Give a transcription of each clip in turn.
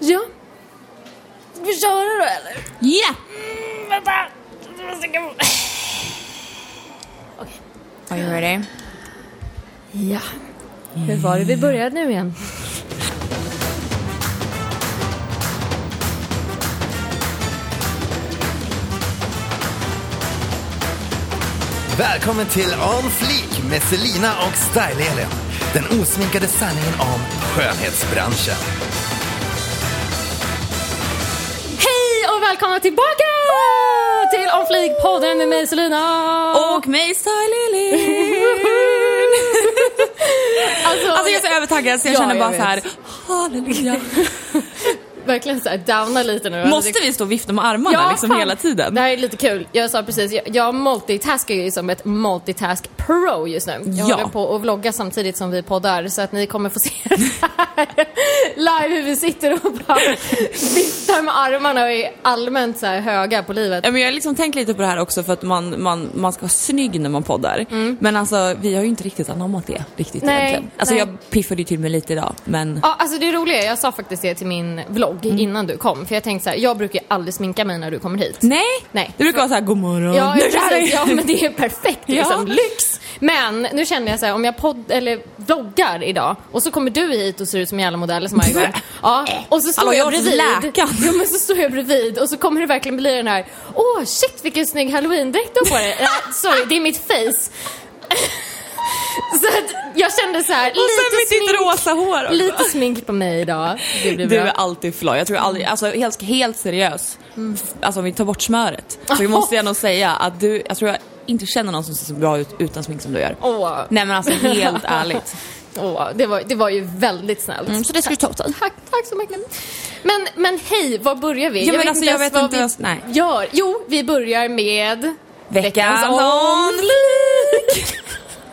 Ja. Ska vi köra då eller? Ja! Mm, vänta! Jag måste. Okej. Are you ready? Ja. Hur var det vi började nu igen? Välkommen till On Fleek med Selina och Style-Elin. Den osminkade sanningen om skönhetsbranschen. Välkomna tillbaka till On Fleek-podden med mig Selina! Och mig Style alltså, Alltså jag är så övertaggad så jag Ja, känner jag bara vet. så här, halleluja. verkligen så här downa lite nu. Måste vi stå och vifta med armarna liksom fan. hela tiden? Det här är lite kul. Jag sa precis, jag, jag multitaskar ju som ett multitask pro just nu. Jag Ja. håller på att vlogga samtidigt som vi poddar så att ni kommer få se live hur vi sitter och bara viftar med armarna och är allmänt så höga på livet. Ja, men jag har liksom tänkt lite på det här också för att man, man, man ska vara snygg när man poddar. Men alltså vi har ju inte riktigt anammat det riktigt Mm. Nej, egentligen. Alltså nej. jag piffade ju till mig lite idag men Ja, alltså det roliga är, jag sa faktiskt det till min vlogg Mm. innan du kom. För jag tänkte så här, jag brukar ju aldrig sminka mig när du kommer hit. nej! Nej. Det brukar vara såhär, god morgon. Ja, precis. ja men det är perfekt liksom. Ja. Lyx! Men nu känner jag så här, om jag podd eller vloggar idag och så kommer du hit och ser ut som en jävla modell som varje gång. Ja, och så står Hallå, jag jag bredvid. Ja, men så står jag bredvid och så kommer det verkligen bli den här, åh shit vilken snygg halloween-dräkt du har på dig. Nej, sorry, det är mitt face. så att jag kände så här, Och sen lite med ditt smink, rosa hår också. lite smink på mig idag. Det blir Du bra. är alltid flott. Jag tror aldrig, alltså helt, helt seriös. Alltså om vi tar bort smöret. Så måste jag nog säga att du, jag tror jag inte känner någon som ser så bra ut utan smink som du gör. Åh, Nej men alltså helt ärligt. åh, det, var, det var ju väldigt snällt. Mm, så det ska du ta åt dig. Tack, tack så mycket. Men, men hej, var börjar vi? Ja, men alltså, jag vet ens inte vad vad- nej. vi gör. Jo, vi börjar med Veckans Fleek.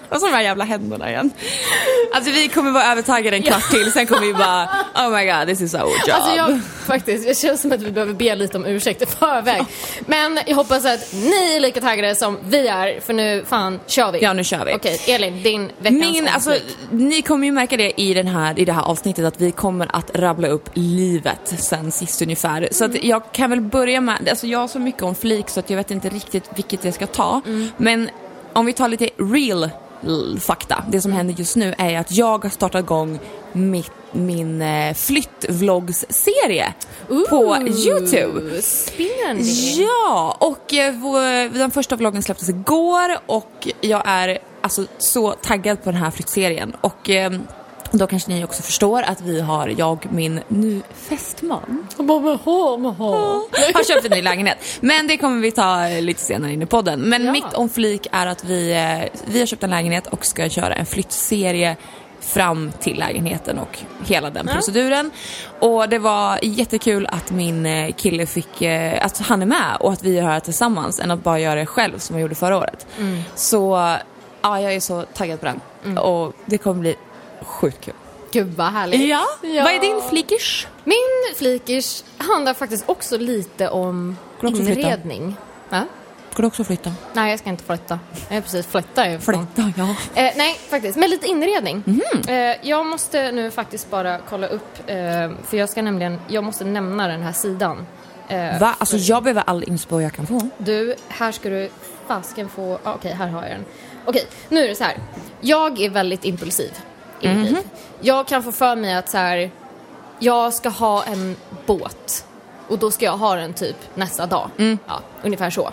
Och så de här jävla händerna igen. Alltså vi kommer vara övertaggade en kvart till, sen kommer vi bara oh my god this is our job. Alltså jag, faktiskt, det känns som att vi behöver be lite om ursäkt i förväg. Men jag hoppas att ni är lika taggade som vi är, för nu fan kör vi. Ja, nu kör vi. Okej, Elin, din veckans Min, alltså, ni kommer ju märka det i, den här, i det här avsnittet att vi kommer att rabbla upp livet sen sist ungefär. Så att jag kan väl börja med, alltså jag har så mycket om flik så att jag vet inte riktigt vilket jag ska ta. Men om vi tar lite real fakta. Det som händer just nu är att jag har startat igång mitt, min eh, flyttvloggsserie på Youtube. Spännande. Ja, och eh, vår, den första vloggen släpptes igår och jag är alltså så taggad på den här flyttserien. Och eh, då kanske ni också förstår att vi har, jag min nu fästman, har köpt en ny lägenhet. Men det kommer vi ta lite senare in i podden. Men Ja. mitt om flik är att vi, eh, vi har köpt en lägenhet och ska köra en flyttserie fram till lägenheten och hela den proceduren. Och det var jättekul att min eh, kille fick, eh, att han är med och att vi gör det här tillsammans än att bara göra det själv som jag gjorde förra året. Så ja, jag är så taggad på den. Och det kommer bli sjukt kul. Gud vad härligt. Ja. Vad är din flikers? Min flikers handlar faktiskt också lite om också flytta? inredning. Va? Ska du också flytta? Nej, jag ska inte flytta. Jag är precis jag ifrån. Flytta, ja. Eh, nej, faktiskt. Men lite inredning. Mhm. Eh, jag måste nu faktiskt bara kolla upp, eh, för jag ska nämligen, jag måste nämna den här sidan. Eh, Va? Alltså jag behöver all inspo jag kan få. Du, här ska du fasken få... Ah, Okej, här har jag den. Okej, nu är det så här. Jag är väldigt impulsiv i mitt liv. Jag kan få för mig att så här, jag ska ha en båt och då ska jag ha den typ nästa dag. Ja, ungefär så.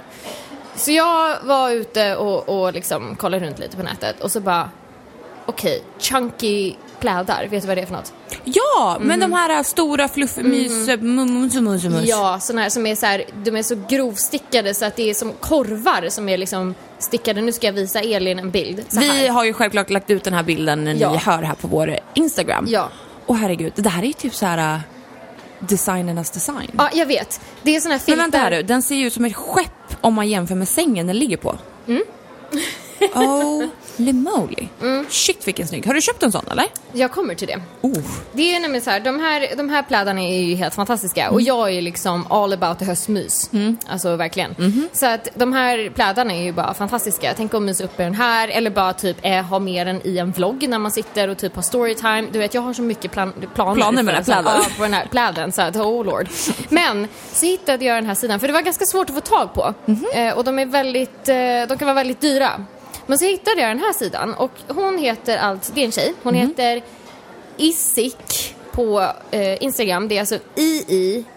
Så jag var ute och, och liksom kollade runt lite på nätet och så bara, okej, chunky plädar, vet du vad det är för något? Ja, men de här stora fluff, mys, mus, mus, mus. Ja, såna här som är så här, de är så grovstickade så att det är som korvar som är liksom stickade. Nu ska jag visa Elin en bild. Vi har ju självklart lagt ut den här bilden när Ja. ni hör här på vår Instagram. Ja. Och herregud, det här är ju typ så här uh, designernas design. Ja, jag vet. Det är såna här Men filtar. vänta här nu, den ser ju ut som ett skepp om man jämför med sängen den ligger på. Holy moly. Mm. Shit vilken snygg. Har du köpt en sån eller? Jag kommer till det. Oh. Det är nämligen så här, de här, de här plädarna är ju helt fantastiska och jag är liksom all about höstmys. Alltså verkligen. Så att de här plädarna är ju bara fantastiska. Tänk att mysa upp i den här eller bara typ eh, ha med den i en vlogg när man sitter och typ har storytime. Du vet jag har så mycket plan planer, Planer med den här pläden. Ja, på den här pläden så att oh lord. Men så hittade jag den här sidan för det var ganska svårt att få tag på. Eh, och de är väldigt, eh, de kan vara väldigt dyra. Men så hittade jag den här sidan och hon heter alltså, det är en tjej, hon heter Isik på eh, Instagram. Det är alltså I-I-S-S-I-C.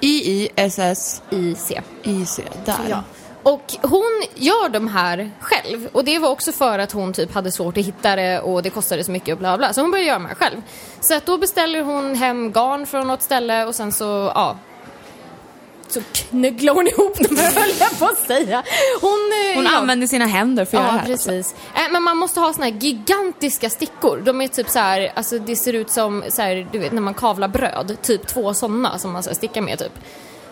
I-I-S-S I-C. I-C. Där. Ja. Och hon gör de här själv. Och det var också för att hon typ hade svårt att hitta det och det kostade så mycket och bla bla. Så hon började göra de här själv. Så att då beställer hon hem garn från något ställe och sen så, ja. Så knögglar hon ihop dem, höll jag på att säga. Hon, eh, Hon ja. använder sina händer för att göra Ja, det här. alltså. precis. Äh, men man måste ha såna här gigantiska stickor. De är typ så här, alltså det ser ut som så här, du vet när man kavlar bröd. Typ två sådana som man så här, stickar med typ.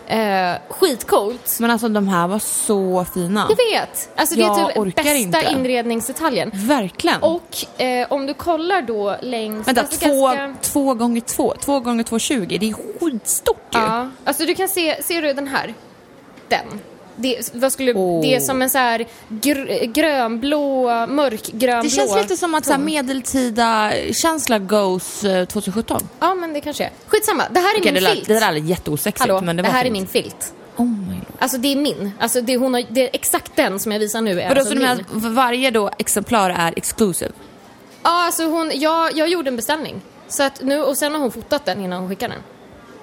Eh, skitcoolt. Men alltså de här var så fina. Jag vet! Alltså det Jag är typ bästa inte. inredningsdetaljen. Verkligen. Och eh, om du kollar då längst... Vänta, alltså två, ganska- två gånger två, två gånger två tjugo. Det är skitstort ju. Ja, alltså du kan se, ser du den här? Den. Det, vad skulle, Åh. det är som en så här gr, grönblå, mörkgrönblå Det känns lite som att så här, medeltida känsla goes eh, 2017. Ja, men det kanske är. Skitsamma, det här är Okej, min det, filt. det där lät jätteosexigt Hallå, men det det, här är fint. min filt. Oh my lord. Alltså det är min. Alltså det, hon har, det är exakt den som jag visar nu är Vadå, alltså så min. de här, varje då exemplar är exclusive? Ja, alltså hon, jag, jag gjorde en beställning. Så att nu, och sen har hon fotat den innan hon skickade den.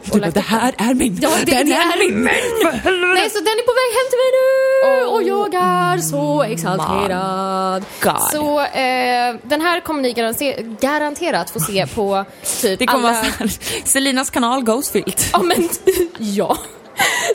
Du bara, det här är min! Ja, det- den det är, är min! Nej, så den är på väg hem till mig nu! Oh och jag är så exalterad. God. Så eh, den här kommer ni garanter- garanterat få se på typ Det kommer alla... vara här, Selinas kanal goes filt. Ja, men ja.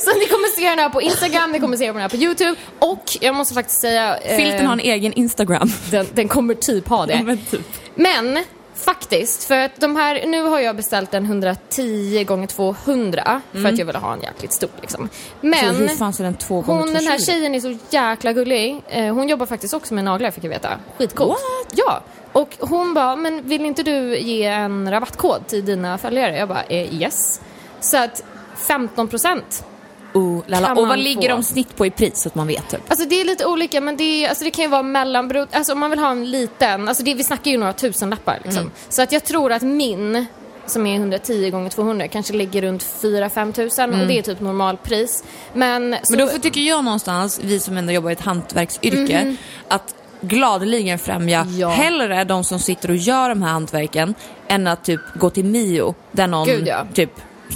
Så ni kommer se den här på Instagram, ni kommer se den här på YouTube och jag måste faktiskt säga... eh, Filten har en egen Instagram. den, den kommer typ ha det. Ja, men typ. Men faktiskt, för att de här, nu har jag beställt en 110 gånger 200 för att jag ville ha en jäkligt stor liksom. Mm. Så hur Men fan ser den gånger hon, den här 220? tjejen är så jäkla gullig. Eh, hon jobbar faktiskt också med naglar fick jag veta. Skitcoolt. What? Ja. Och hon bara, men vill inte du ge en rabattkod till dina följare? Jag bara, eh, yes. Så att 15 procent. Oh, kan Och vad ligger få. de snitt på i pris så att man vet typ? Alltså det är lite olika men det, är, alltså det kan ju vara mellanbrott, alltså om man vill ha en liten, alltså det, vi snackar ju några tusenlappar liksom. Mm. Så att jag tror att min, som är 110 gånger 200 kanske ligger runt 4-5 tusen och det är typ normalpris. Men, så, Mm. Men då får, tycker jag någonstans, vi som ändå jobbar i ett hantverksyrke, att gladeligen främja. Ja. hellre de som sitter och gör de här hantverken än att typ gå till Mio där någon Gud, ja. typ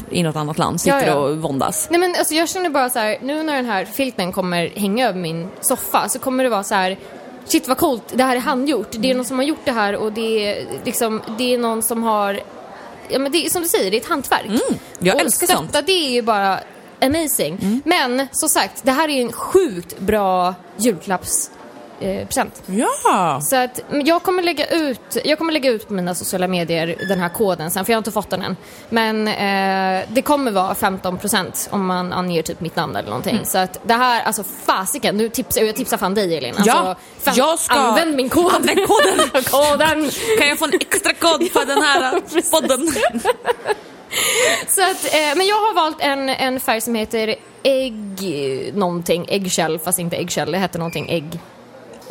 i något annat land sitter Ja, ja. och våndas. Nej men alltså jag känner bara så här, nu när den här filten kommer hänga över min soffa så kommer det vara så här. Shit vad coolt, det här är handgjort. Det är någon som har gjort det här och det är liksom, det är någon som har, ja men det är som du säger, det är ett hantverk. Mm, jag och älskar sånt. Mm. det är ju bara amazing. Men som sagt, det här är en sjukt bra julklappspresent. Eh, present. Ja! Så att jag kommer lägga ut, jag kommer lägga ut på mina sociala medier den här koden sen för jag har inte fått den än. Men eh, det kommer vara 15% om man anger typ mitt namn eller någonting. Mm. Så att det här, alltså fasiken, nu tipsar jag tipsar fan dig Elin. Alltså, Ja, jag ska- Använd min kod. Använd koden. koden. Kan jag få en extra kod för den här podden? Så att, eh, men jag har valt en, en färg som heter ägg någonting, eggshell fast inte eggshell, det heter någonting ägg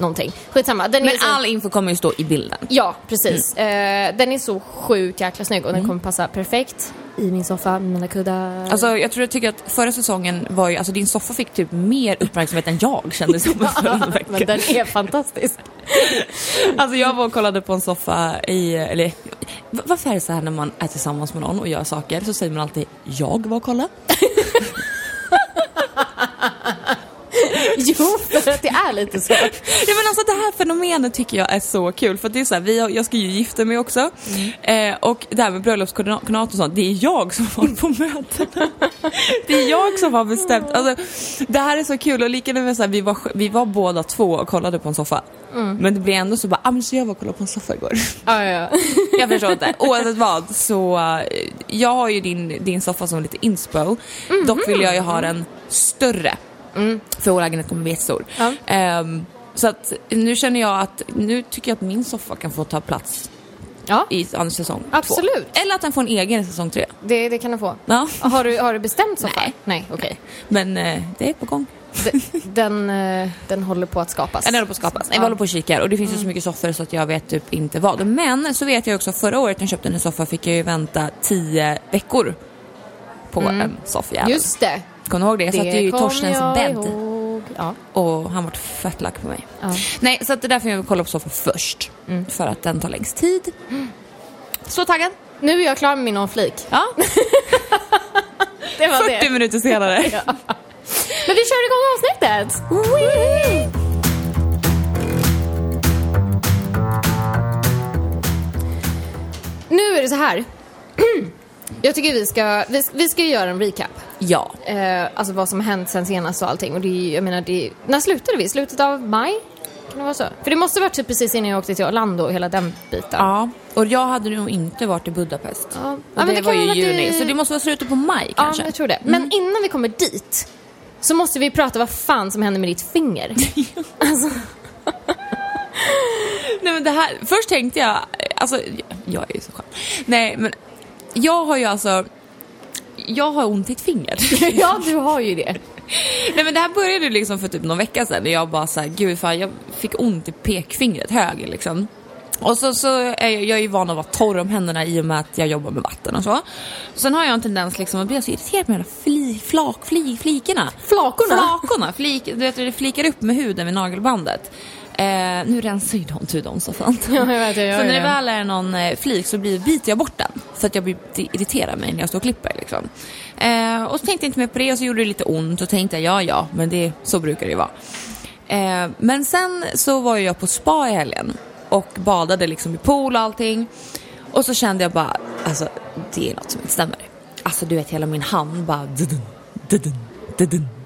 någonting. Skitsamma. Den Men så- all info kommer ju stå i bilden. Ja, precis. Eh, den är så sjukt jäkla snygg och den Mm. kommer passa perfekt i min soffa med mina kuddar. Alltså jag tror jag tycker att förra säsongen var ju, alltså din soffa fick typ mer uppmärksamhet än jag kände som förra men veckan. den är fantastisk. Alltså jag var och kollade på en soffa i, eller varför är det så här när man är tillsammans med någon och gör saker så säger man alltid jag var och kolla. jo, för att det är lite så. Ja men alltså det här fenomenet tycker jag är så kul för det är så här, vi har, jag ska ju gifta mig också eh, och det här med bröllopskoordinat och sånt, det är jag som har på mötena. Det är jag som har bestämt. Alltså, det här är så kul och lika med så här, vi var, vi var båda två och kollade på en soffa. Men det blir ändå så bara, ah, men så jag var och kollade på en soffa igår. Ja, ja. Jag förstår inte. Oavsett vad så, eh, jag har ju din, din soffa som lite inspo. Dock vill jag ju ha den större. För vår lägenhet kommer bli jättestor. Ja. Ehm, så att nu känner jag att, nu tycker jag att min soffa kan få ta plats Ja, i an- säsong Absolut. två. Eller att den får en egen i säsong tre. det, det kan du få. Ja. Har du, har du bestämt så Nej. Nej, okej. Men eh, det är på gång. De- Den, eh, den håller på att skapas. Den håller på att skapas. Nej, vi Ja. håller på och kikar och det finns ju så mycket soffor så att jag vet typ inte vad. Men så vet jag också förra året när jag köpte en soffa fick jag ju vänta tio veckor på en soffjävel. Just det. Kommer du ihåg det? Jag satt ju i Torstens bädd. Ja. och han vart fett lack på mig. Ja. Nej, så att det är därför jag vill kolla på soffor först. För att den tar längst tid. Så taggad. Nu är jag klar med min on-flik. Ja, Det var 40 det. minuter senare. Men vi kör igång avsnittet! Nu är det så här. Jag tycker vi ska, vi, vi ska göra en recap. Ja. Eh, alltså vad som har hänt sen senast och allting. Och det är, jag menar, det är, när slutade vi? Slutet av maj? Kan det vara så? För det måste varit typ precis innan jag åkte till Orlando och hela den biten. Ja, och jag hade nog inte varit i Budapest. Ja. Och Ja, men det, det var ju ha i juni, i- så det måste vara slutet på maj Ja, kanske. jag tror det. Men innan vi kommer dit så måste vi prata vad fan som hände med ditt finger. Nej men det här, först tänkte jag, alltså jag är ju så skön. Nej men jag har ju alltså, jag har ont i ett finger. ja, du har ju det. Nej men det här började liksom för typ någon vecka sedan när jag bara såhär, gud fan jag fick ont i pekfingret, höger liksom. Och så, så är jag, jag är ju van att vara torr om händerna i och med att jag jobbar med vatten och så. Sen har jag en tendens liksom att bli så irriterad med de fli, flak, fli, flikorna. Flakorna? Flakorna, flik, du vet det flikar upp med huden vid nagelbandet. Eh, nu rensar ju de tur dem så fan. Ja, jag vet, jag så när det. väl är någon eh, flik så blir, biter jag bort den. För att jag blir, det irriterar mig när jag står och klipper. Liksom. Eh, och så tänkte jag inte mer på det och så gjorde det lite ont och tänkte ja ja, men det, så brukar det ju vara. Eh, men sen så var jag på spa i helgen och badade liksom i pool och allting. Och så kände jag bara, alltså det är något som inte stämmer. Alltså du vet hela min hand bara dudun, dudun, dudun.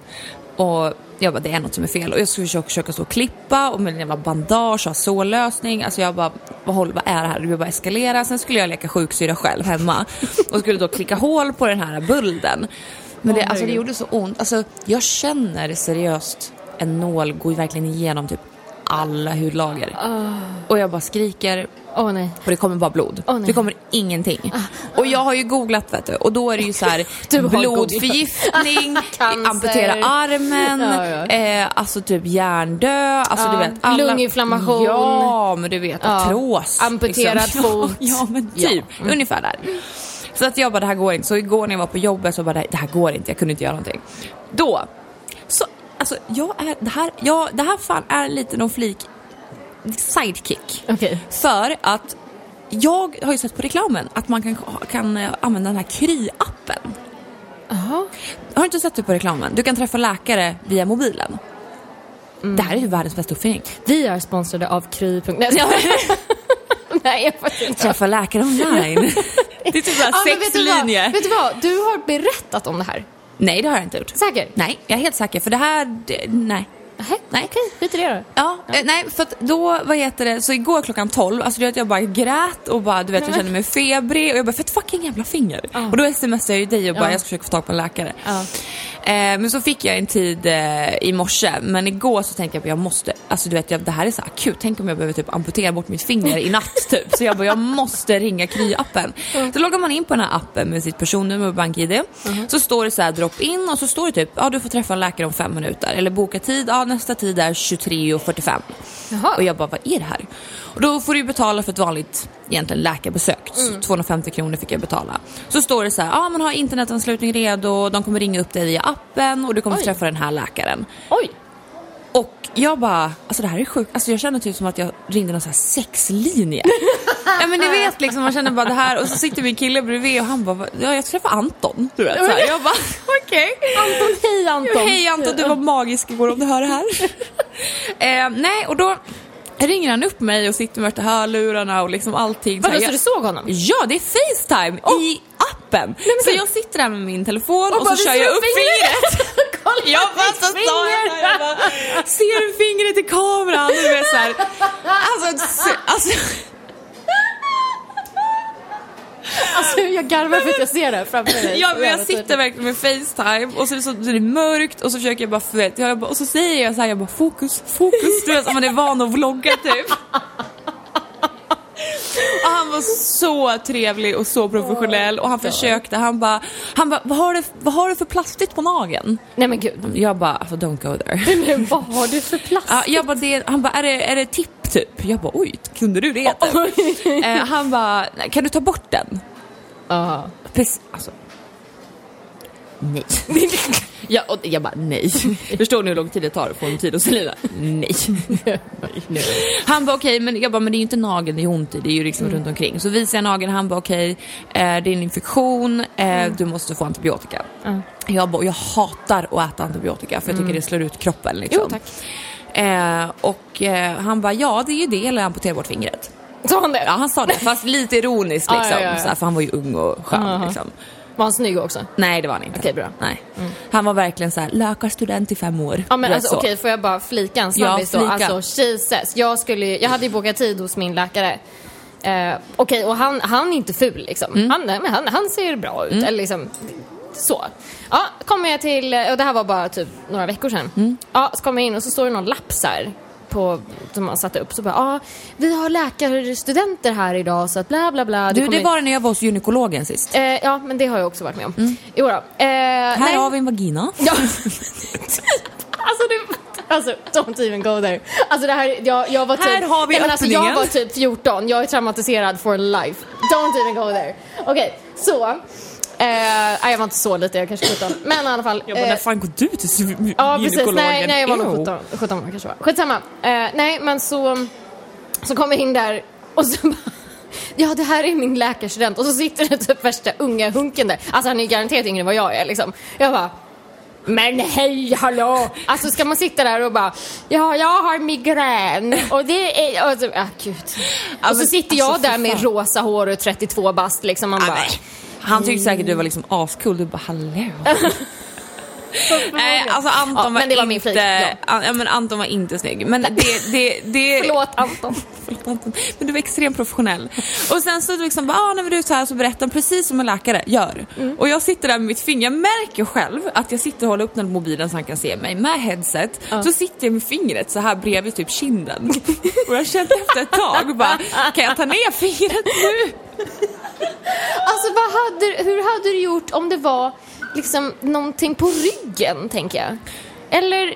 Och jag bara, det är något som är fel. Och jag skulle försöka, försöka stå och klippa och med en jävla bandage och sållösning. Alltså jag bara, vad, håller, vad är det här? Det bara eskalera. Sen skulle jag leka sjuksyra själv hemma och skulle då klicka hål på den här bulden. Men det, alltså, det gjorde så ont. Alltså, jag känner seriöst en nål gå verkligen igenom typ alla hudlager. Och jag bara skriker Åh nej. och det kommer bara blod. Nej. det kommer ingenting. Och jag har ju googlat vet du, och då är det ju så här blodförgiftning, amputera armen, Ja, ja. Eh, alltså typ hjärndö, alltså Ja, du vet. Alla... lunginflammation. Ja, men du vet, artros. Amputerad liksom. fot. Ja, men typ. Ungefär där. Så att jag bara, det här går inte. Så igår när jag var på jobbet så bara, det här går inte, jag kunde inte göra någonting. Då, så, alltså jag är, det här, jag, det här fan är lite någon flik sidekick. Okej. För att jag har ju sett på reklamen att man kan, kan eh, använda den här Kry-appen. Jaha. Har du inte sett det på reklamen? Du kan träffa läkare via mobilen. Det här är ju världens bästa uppfinning. Vi är sponsrade av Kry. Nej, jag fattar inte. Träffa läkare online. det är typ såhär Ja, vad? sexlinje. Vet du vad? Du har berättat om det här. Nej, det har jag inte gjort. Säker? Nej, jag är helt säker. För det här, det, nej. Nej. Nej. Okej, skit i det då. Ja, eh, nej för att då, vad heter det, så igår klockan 12, alltså du vet jag bara grät och bara du vet jag kände mig febrig och jag bara för ett fucking jävla finger. Ja. Och då smsade jag ju dig och bara Ja. jag ska försöka få tag på en läkare. Eh, men så fick jag en tid eh, i morse, men igår så tänkte jag att jag måste, alltså du vet jag, det här är så akut, tänk om jag behöver typ amputera bort mitt finger i natt typ. Så jag bara jag måste ringa Kry-appen. Då loggar man in på den här appen med sitt personnummer och bank-id. Så står det så här drop in och så står det typ, ja du får träffa en läkare om fem minuter. Eller boka tid, ja nästa tid är 23.45. Jaha. Och jag bara, vad är det här? Och då får du betala för ett vanligt egentligen läkarbesök. Så 250 kronor fick jag betala. Så står det så här, ja man har internetanslutning redo, de kommer ringa upp dig via appen och du kommer Oj. träffa den här läkaren. Oj. Och jag bara, alltså det här är sjukt. Alltså jag känner typ som att jag ringde någon sån här sexlinje. ja men ni vet liksom, man känner bara det här och så sitter min kille bredvid och han bara, "Va- ja jag träffar Anton. Du vet, så här. Jag bara, okej. Anton, hej Anton. Hej Anton, du var magisk igår om du hör det här. eh, nej, och då ringer han upp mig och sitter med värsta hörlurarna och liksom allting. Vadå, så jag- du såg honom? Ja, det är Facetime i appen. så jag sitter där med min telefon och, bara, så kör "Visar jag upp fingret. Kolla Jag bara så sa jag, jag bara, ser du fingret i kameran? Och du vet så här, alltså, alltså Alltså jag garvar för att jag ser det framför mig. Ja, men jag sitter verkligen med Facetime och så är det, så, så är det mörkt och så försöker jag bara, för vet, jag bara och så säger jag så här, jag bara fokus, fokus, du vet man är van att vlogga typ. Och han var så trevlig och så professionell och han försökte, han bara, han bara, vad har du, vad har du för plastigt på nageln? Nej men gud. Jag bara, alltså don't go there. Men vad har du för plast? Ja, jag bara, det, han bara, är det, är det tipp typ? Jag bara, oj, kunde du det? Eh, han bara, "Nej, kan du ta bort den? Ja. Precis, alltså. Nej. ja, och jag bara nej. Förstår ni hur lång tid det tar att få en tid hos Selina? Nej. Han bara okej, men jag bara men det är ju inte nageln det är ont i, det är ju liksom runt omkring. Så visar jag nageln, han bara okej, eh, det är en infektion, eh, du måste få antibiotika. Ja. Jag bara, jag hatar att äta antibiotika för jag tycker det slår ut kroppen liksom. Jo tack. Eh, och han bara ja det är ju det, eller amputera bort fingret. Sa han det? Ja han sa det, fast lite ironiskt Ja, liksom. ja, ja. Så här, för han var ju ung och skön Aha. liksom. Var han snygg också? Nej det var han inte. Okej, bra. Mm. Nej. Han var verkligen så här, läkarstudent i fem år. Ja men alltså så. okej, får jag bara flika en snabbis Ja, då? Alltså Jesus, jag skulle jag hade ju bokat tid hos min läkare. Eh, okej, och han, han är inte ful liksom. Mm. Han, men han, han ser bra ut, eller liksom så. Ja, kommer jag till, och det här var bara typ några veckor sedan. Mm. Ja, så kommer jag in och så står det någon lapp så här på, som man satte upp. Så bara, ja, vi har läkarstudenter här idag så att bla bla bla. Du, kommer- det var det när jag var hos gynekologen sist. Eh, ja, men det har jag också varit med om. Jo då. Eh, Här nej. har vi en vagina. Ja. alltså det... Alltså, don't even go there. Alltså det här, jag, jag var typ... Här har vi nej, alltså, Jag var typ 14, jag är traumatiserad for life. Don't even go there. Okej, så. Eh, nej, jag var inte så lite, jag kanske 17. Men i alla fall. Jag bara, eh, när fan går du till gynekologen? Ja precis, nej, nej jag var nog Ew. 17, 17 år kanske var. Skitsamma. Eh, nej men så, så kom jag in där och så bara Ja det här är min läkarstudent och så sitter det typ värsta unga hunken där. Alltså han är garanterat yngre än vad jag är liksom. Jag bara men hej hallå! Alltså ska man sitta där och bara Ja jag har migrän och det är... Och så, ah, gud. Och så men, sitter jag alltså, där med rosa hår och 32 bast liksom. Man Ah, bara... Han tyckte säkert du var liksom ascool, du bara hallå. Nej, alltså Anton Ja, var men det var inte... min ja. An- ja, men Anton var inte snygg. Men det... det, det Förlåt Anton. Förlåt, Anton. Men du var extremt professionell. Och sen så liksom bara, ah, när du är så här så berättar precis som en läkare gör. Mm. Och jag sitter där med mitt finger, jag märker själv att jag sitter och håller upp den mobilen så han kan se mig med headset. Så sitter jag med fingret så här bredvid typ kinden. Och jag kände efter ett tag bara, kan jag ta ner fingret nu? Alltså vad hade, hur hade du gjort om det var liksom någonting på ryggen, tänker jag? Eller...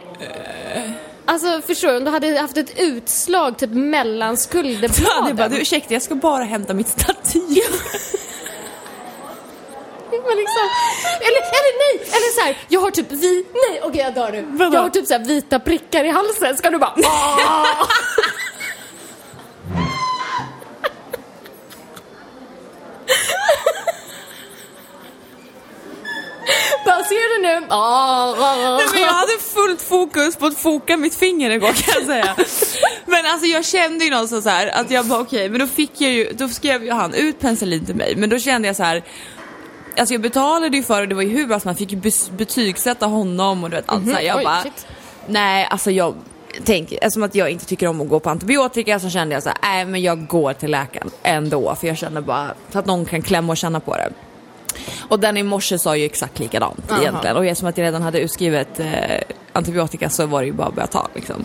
Alltså förstår du, om du hade haft ett utslag typ mellan hade skulderbladen. jag bara, du ursäkta jag ska bara hämta mitt stativ. Men liksom, eller, eller nej, eller så här, jag har typ vi, nej okej jag dör nu. Jag har typ så här vita prickar i halsen, ska du bara! Bara men jag hade fullt fokus på att foka mitt finger igår kan jag säga. Men alltså jag kände ju någonstans så här att jag bara okej, men då fick jag ju, då skrev ju han ut penicillin till mig, men då kände jag så här. Alltså jag betalade ju för och det var ju hur bra som man fick ju betygsätta honom och du vet allt så här. Jag Oj, bara, shit. nej alltså jag tänker, eftersom att jag inte tycker om att gå på antibiotika så kände jag så här, nej men jag går till läkaren ändå för jag känner bara, så att någon kan klämma och känna på det. Och den i morse sa ju exakt likadant Aha. egentligen. Och eftersom att jag redan hade utskrivet eh, antibiotika så var det ju bara att börja ta liksom.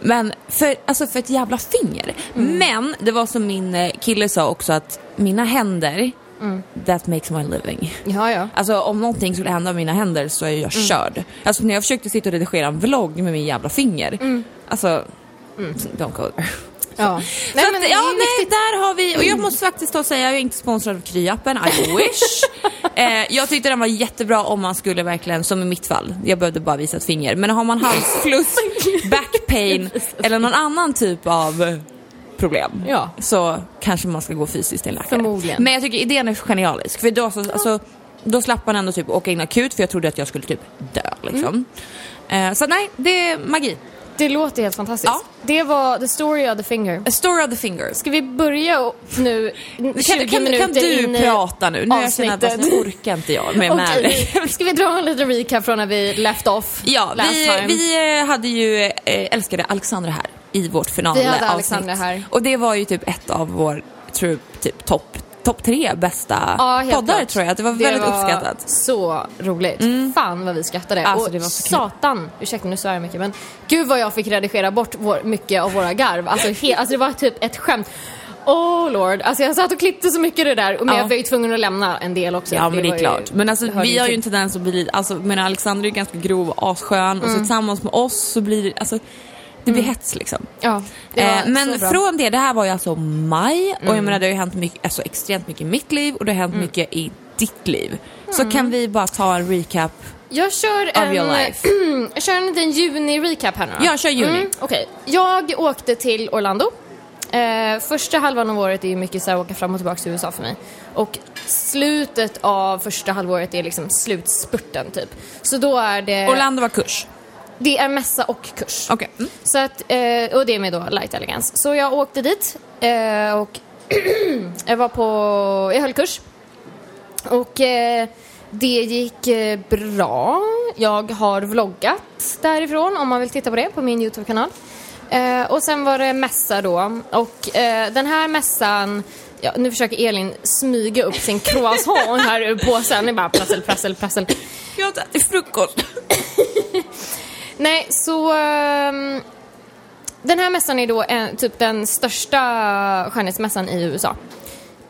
Men för, alltså för ett jävla finger. Mm. Men det var som min eh, kille sa också att mina händer, Mm. that makes my living. Ja, ja. Alltså om någonting skulle hända med mina händer så är jag Mm. körd. Alltså när jag försökte sitta och redigera en vlogg med min jävla finger. Mm. Alltså, don't go there. Ja. Nej, att, men ja, nej, där har vi, och jag måste faktiskt då säga, jag är inte sponsrad av Kryappen, I wish. eh, jag tyckte den var jättebra om man skulle verkligen, som i mitt fall, jag behövde bara visa ett finger. Men har man halsfluss, back pain eller någon annan typ av problem Ja. så kanske man ska gå fysiskt till en läkare. Förmodligen. Men jag tycker idén är genialisk. För då, så, alltså, då slapp man ändå typ åka in akut för jag trodde att jag skulle typ dö liksom. Mm. Eh, så nej, det är magi. Det låter helt fantastiskt. Ja. Det var the story of the finger. A story of the fingers. Ska vi börja nu, 20 Kan, kan, minuter kan du in prata nu? Nu jag känner att avsnittet? orkar inte jag med, Okej, dig. ska vi dra en liten recap från när vi left off Ja, vi, time? vi eh, hade ju eh, älskade Alexandra här i vårt finalavsnitt. Vi hade Alexandra här. Och det var ju typ ett av vår, tror typ topp topp tre bästa Ja, poddar klart. tror jag. Det var väldigt var uppskattat. så roligt. Fan vad vi skrattade. Alltså, och det var så kul. satan, ursäkta nu svär jag mycket men gud vad jag fick redigera bort vår, mycket av våra garv. Alltså, he, alltså det var typ ett skämt. Oh lord, alltså jag satt och klippte så mycket det där men Ja. jag var ju tvungen att lämna en del också. Ja men det är klart. Men alltså det vi har ju till. en tendens att bli, alltså men Alexander är ju ganska grov och asskön och så tillsammans med oss så blir det, alltså det blir hets liksom. Ja, Eh, men från det, det här var ju alltså maj och jag menar det har ju hänt mycket, alltså extremt mycket i mitt liv och det har hänt Mm. mycket i ditt liv. Så kan vi bara ta en recap? Jag kör Of en, jag kör en liten juni-recap här nu då. Ja, kör juni. Mm, Okej, jag åkte till Orlando. Eh, första halvan av året är ju mycket så här åka fram och tillbaka till USA för mig. Och slutet av första halvåret är liksom slutspurten typ. Så då är det, Orlando var kurs. Det är mässa och kurs. Okej. Mm. Så att, eh, och det är med då Light Elegance. Så jag åkte dit eh, och jag var på, jag höll kurs. Och eh, det gick bra. Jag har vloggat därifrån om man vill titta på det på min YouTube-kanal. Eh, och sen var det mässa då och eh, den här mässan Ja, nu försöker Elin smyga upp sin croissant här ur påsen. Det är bara prassel, prassel, prassel. Jag har inte ätit frukost. Nej, så... ehm, den här mässan är då en, typ den största skönhetsmässan i USA.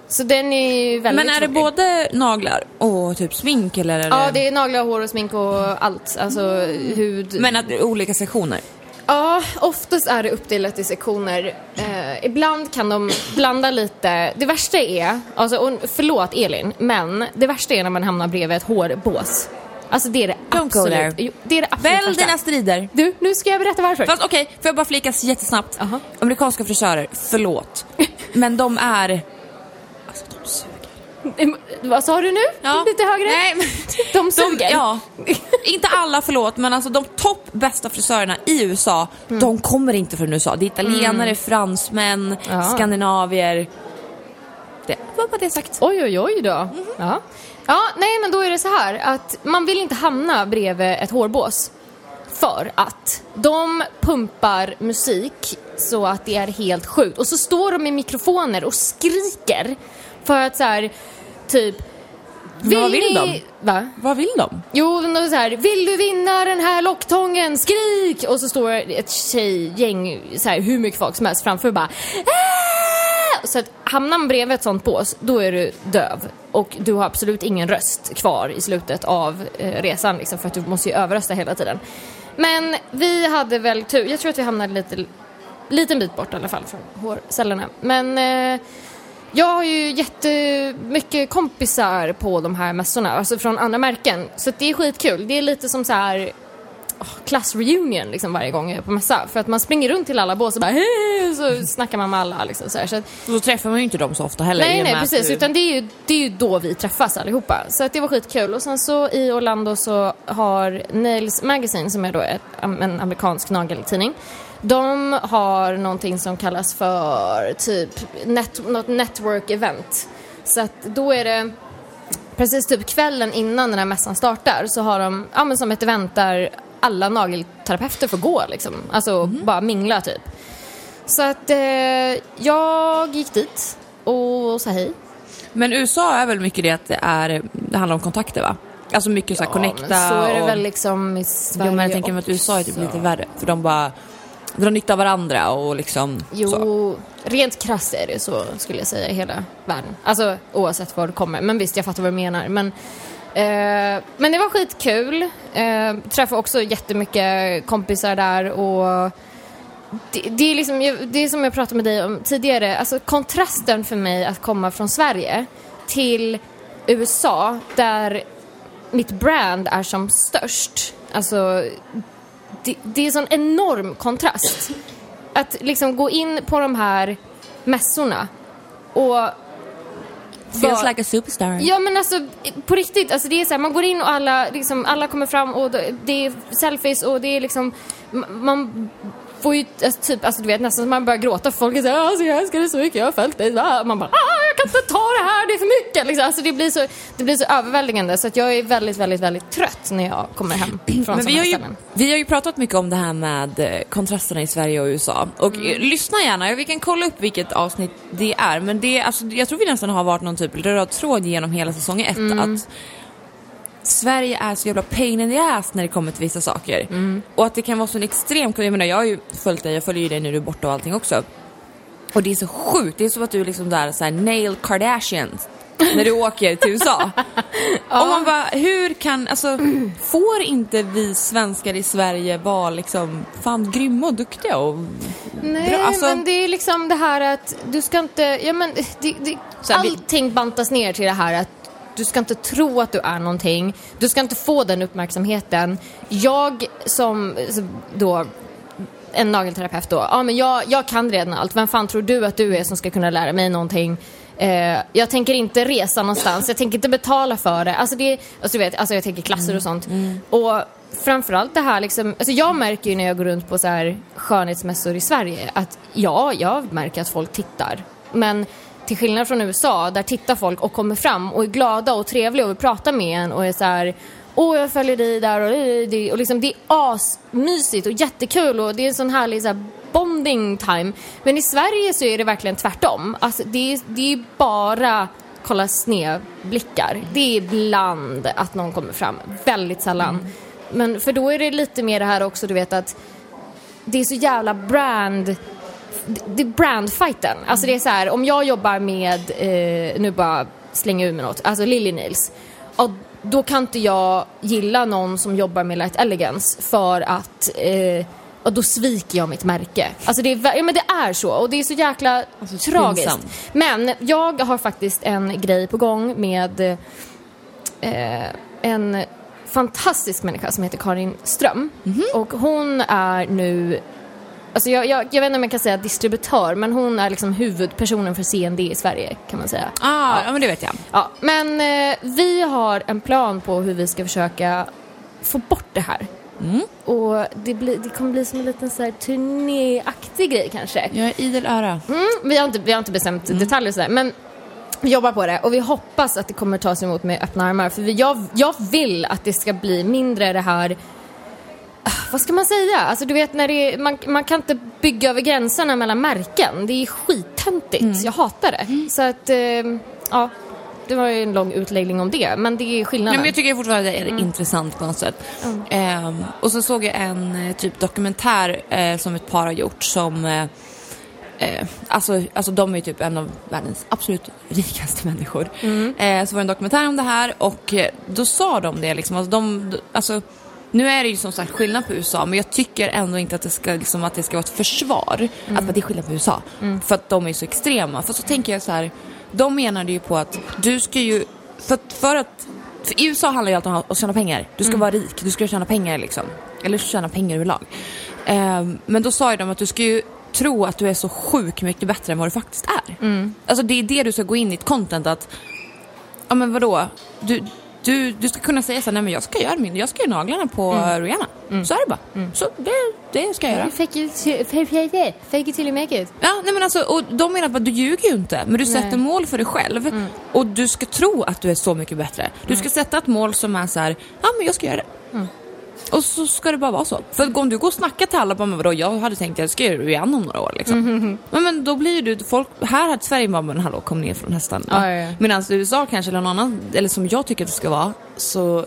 Så den är väldigt Men är det tråkig. både naglar och typ smink eller? Är Ja, det är naglar, hår och smink och allt. Alltså hud. Men att det är olika sektioner? Ja, oftast är det uppdelat i sektioner. Eh, ibland kan de blanda lite. Det värsta är, alltså, och förlåt Elin, men det värsta är när man hamnar bredvid ett hårbås. Alltså det är det Don't absolut. Jo, det är det absolut Välj dina strider. Du, nu ska jag berätta varför. Fast okej, får jag bara flika jättesnabbt? Aha. Amerikanska frisörer, förlåt. Men de är... Alltså de suger. Vad sa du nu? Lite högre? Nej, men... De De, suger? ja, inte alla förlåt, men alltså de topp bästa frisörerna i USA, de kommer inte från USA. Det är italienare, fransmän, Ja. skandinavier. Det var bara det sagt. Oj, oj, oj då. Ja. Ja, nej men då är det så här att man vill inte hamna bredvid ett hårbås. För att de pumpar musik så att det är helt sjukt. Och så står de i mikrofoner och skriker. För att så här, typ... Men vad vill ni... Va? Vad vill de? Jo, de så här, vill du vinna den här locktången? Skrik! Och så står ett tjejgäng, så här, hur mycket folk som helst framför och bara! Så att hamnar man bredvid ett sånt bås, då är du döv. Och du har absolut ingen röst kvar i slutet av eh, resan liksom, för att du måste ju överrösta hela tiden. Men vi hade väl tur, jag tror att vi hamnade lite, liten bit bort i alla fall från hårcellerna. Men eh, jag har ju jättemycket kompisar på de här mässorna, alltså från andra märken. Så att det är skitkul. Det är lite som så här klassreunion liksom varje gång jag är på mässa. För att man springer runt till alla bås och bara hej, så snackar man med alla liksom så här. Så att, Då träffar man ju inte dem så ofta heller. nej, nej precis. du- Utan det är, ju, det är ju då vi träffas allihopa. Så att det var skitkul. Och sen så i Orlando så har Nails Magazine, som är då ett, en amerikansk nageltidning, de har någonting som kallas för typ net, något network event. Så att då är det precis typ kvällen innan den här mässan startar så har de, ja men som ett event där alla nagelterapeuter får gå liksom. Alltså bara mingla typ. Så att eh, jag gick dit och sa hej. Men USA är väl mycket det att det, är, det handlar om kontakter va? Alltså mycket så här connecta men så är det och... väl liksom i Sverige Jo men jag tänker mig att USA är typ lite värre. För de bara drar nytta av varandra och liksom Jo, så. rent krasst är det så skulle jag säga i hela världen. Alltså oavsett var du kommer. Men visst, jag fattar vad du menar. Men, eh, men det var skitkul. Eh, träffade också jättemycket kompisar där och det, det är liksom, det är som jag pratade med dig om tidigare, alltså kontrasten för mig att komma från Sverige till USA där mitt brand är som störst. Alltså, det, det är sån enorm kontrast. Att liksom gå in på de här mässorna och Feels like a superstar. Ja men alltså på riktigt, alltså det är så här, man går in och alla, liksom, alla kommer fram och det är selfies och det är liksom, man får ju alltså, typ, alltså du vet nästan som man börjar gråta för folk är såhär alltså jag älskar dig så mycket, jag har följt dig, Ah, man bara ah, jag kan inte ta det här, det är för mycket. Liksom. Alltså, det, blir så, det blir så överväldigande så att jag är väldigt, väldigt, väldigt trött när jag kommer hem från Men vi har, ju, ställen. vi har ju pratat mycket om det här med eh, kontrasterna i Sverige och USA. Och Mm. eh, lyssna gärna, vi kan kolla upp vilket avsnitt det är. Men det, alltså, jag tror vi nästan har varit någon typ röd tråd genom hela säsong ett. Mm. Att Sverige är så jävla pain in the ass när det kommer till vissa saker. Mm. Och att det kan vara så en extrem... Jag menar, jag har ju följt dig, jag följer ju dig när du är borta och allting också. Och det är så sjukt, det är som att du är liksom där så här, nail Kardashian när du åker till USA. Och man bara, hur kan, alltså får inte vi svenskar i Sverige vara liksom fan grymma och duktiga och Nej, bra? Alltså, men det är liksom det här att du ska inte, ja men det, det, allting bantas ner till det här att du ska inte tro att du är någonting, du ska inte få den uppmärksamheten. Jag som då en nagelterapeut då, ja men jag, jag kan redan allt, vem fan tror du att du är som ska kunna lära mig någonting? Eh, jag tänker inte resa någonstans, jag tänker inte betala för det. Alltså, det, alltså, du vet, alltså jag tänker klasser och sånt. Och framförallt det här liksom, alltså jag märker ju när jag går runt på så här skönhetsmässor i Sverige att ja, jag märker att folk tittar. Men till skillnad från USA, där tittar folk och kommer fram och är glada och trevliga och vill prata med en och är så här Åh, jag följer dig där och det, och liksom det är asmysigt och jättekul och det är en sån härlig så här, bonding time. Men i Sverige så är det verkligen tvärtom. Alltså det är, det är bara kolla snedblickar. Det är ibland att någon kommer fram, väldigt sällan. Men för då är det lite mer det här också, du vet att det är så jävla brand det är brandfighten. Alltså det är så här, om jag jobbar med, eh, nu bara slänger ur mig något, alltså Lily Nails. Och då kan inte jag gilla någon som jobbar med Light Elegance för att eh, och då sviker jag mitt märke. Alltså det är, ja, men det är så och det är så jäkla Alltså, tragiskt. pinsamt. Men jag har faktiskt en grej på gång med eh, en fantastisk människa som heter Karin Ström. Mhm. Och hon är nu Alltså jag, jag, jag vet inte om jag kan säga distributör, men hon är liksom huvudpersonen för CND i Sverige kan man säga. ah, ja. men det vet jag. Ja, men eh, vi har en plan på hur vi ska försöka få bort det här. Mm. Och det, blir, det kommer bli som en liten så här turnéaktig grej kanske. Jag är idel öra. Mm, vi, har inte, vi har inte bestämt detaljer och sådär, men vi jobbar på det och vi hoppas att det kommer tas emot med öppna armar. För vi, jag, jag vill att det ska bli mindre det här vad ska man säga? Alltså du vet när det är, man, man kan inte bygga över gränserna mellan märken. Det är skittöntigt. Jag hatar det. Så att, eh, ja. Det var ju en lång utläggning om det, men det är skillnaden. men jag tycker fortfarande det är intressant på något sätt. Ehm, och så såg jag en eh, typ dokumentär eh, som ett par har gjort som eh, Eh, alltså, alltså de är ju typ en av världens absolut rikaste människor. Eh, så var det en dokumentär om det här och eh, då sa de det liksom, alltså, de, alltså nu är det ju som sagt skillnad på USA men jag tycker ändå inte att det ska, liksom, att det ska vara ett försvar att det är skillnad på USA. För att de är så extrema. För så tänker jag så här, de menade ju på att du ska ju, för, för att för i USA handlar ju allt om att tjäna pengar. Du ska vara rik, du ska tjäna pengar liksom. Eller tjäna pengar överlag. Ehm, men då sa ju de att du ska ju tro att du är så sjukt mycket bättre än vad du faktiskt är. Alltså det är det du ska gå in i ett content att, ja men vadå? Du, du, du ska kunna säga så här, nej men jag ska göra min, jag ska göra naglarna på Rihanna. Så är det bara. Så det, det ska jag göra. Fake it, till- fake it till you make it. Ja, nej men alltså, och de menar att du ljuger ju inte, men du Nej. sätter mål för dig själv och du ska tro att du är så mycket bättre. Du ska sätta ett mål som är så här, ja men jag ska göra det. Och så ska det bara vara så. För om du går och snackar till alla, bara, vadå, jag hade tänkt att jag ska göra Rihanna om några år liksom. Men, men då blir ju du, folk, här hade Sverige bara, men hallå kom ner från hästarna. Ja, ja, ja. Medan USA kanske, eller någon annan, eller som jag tycker att det ska vara, så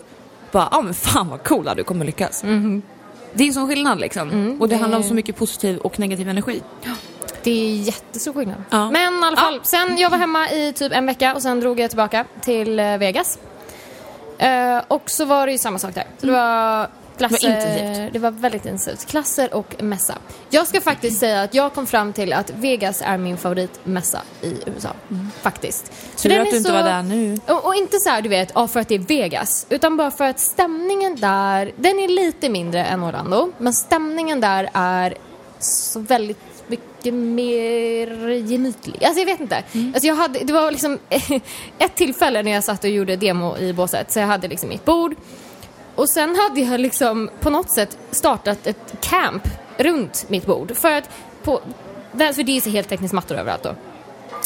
bara, ja men fan vad coola du kommer lyckas. Det är en sån skillnad liksom. och det det- handlar om så mycket positiv och negativ energi. Det är jättestor skillnad. Ja. Men i alla fall, sen jag var hemma i typ en vecka och sen drog jag tillbaka till eh, Vegas. Eh, och så var det ju samma sak där. Så det var klasser, Det var intensivt. det var väldigt intensivt. Klasser och mässa. Jag ska faktiskt säga att jag kom fram till att Vegas är min favoritmässa i USA. Faktiskt. För Tur att du inte så- var där nu. Och, och inte så här, du vet, ja, för att det är Vegas. Utan bara för att stämningen där, den är lite mindre än Orlando. Men stämningen där är så väldigt mycket mer gemytlig. Alltså jag vet inte. Alltså jag hade, det var liksom ett tillfälle när jag satt och gjorde demo i båset. Så jag hade liksom mitt bord. Och sen hade jag liksom på något sätt startat ett camp runt mitt bord. För att på, för det är så heltäckningsmattor överallt då.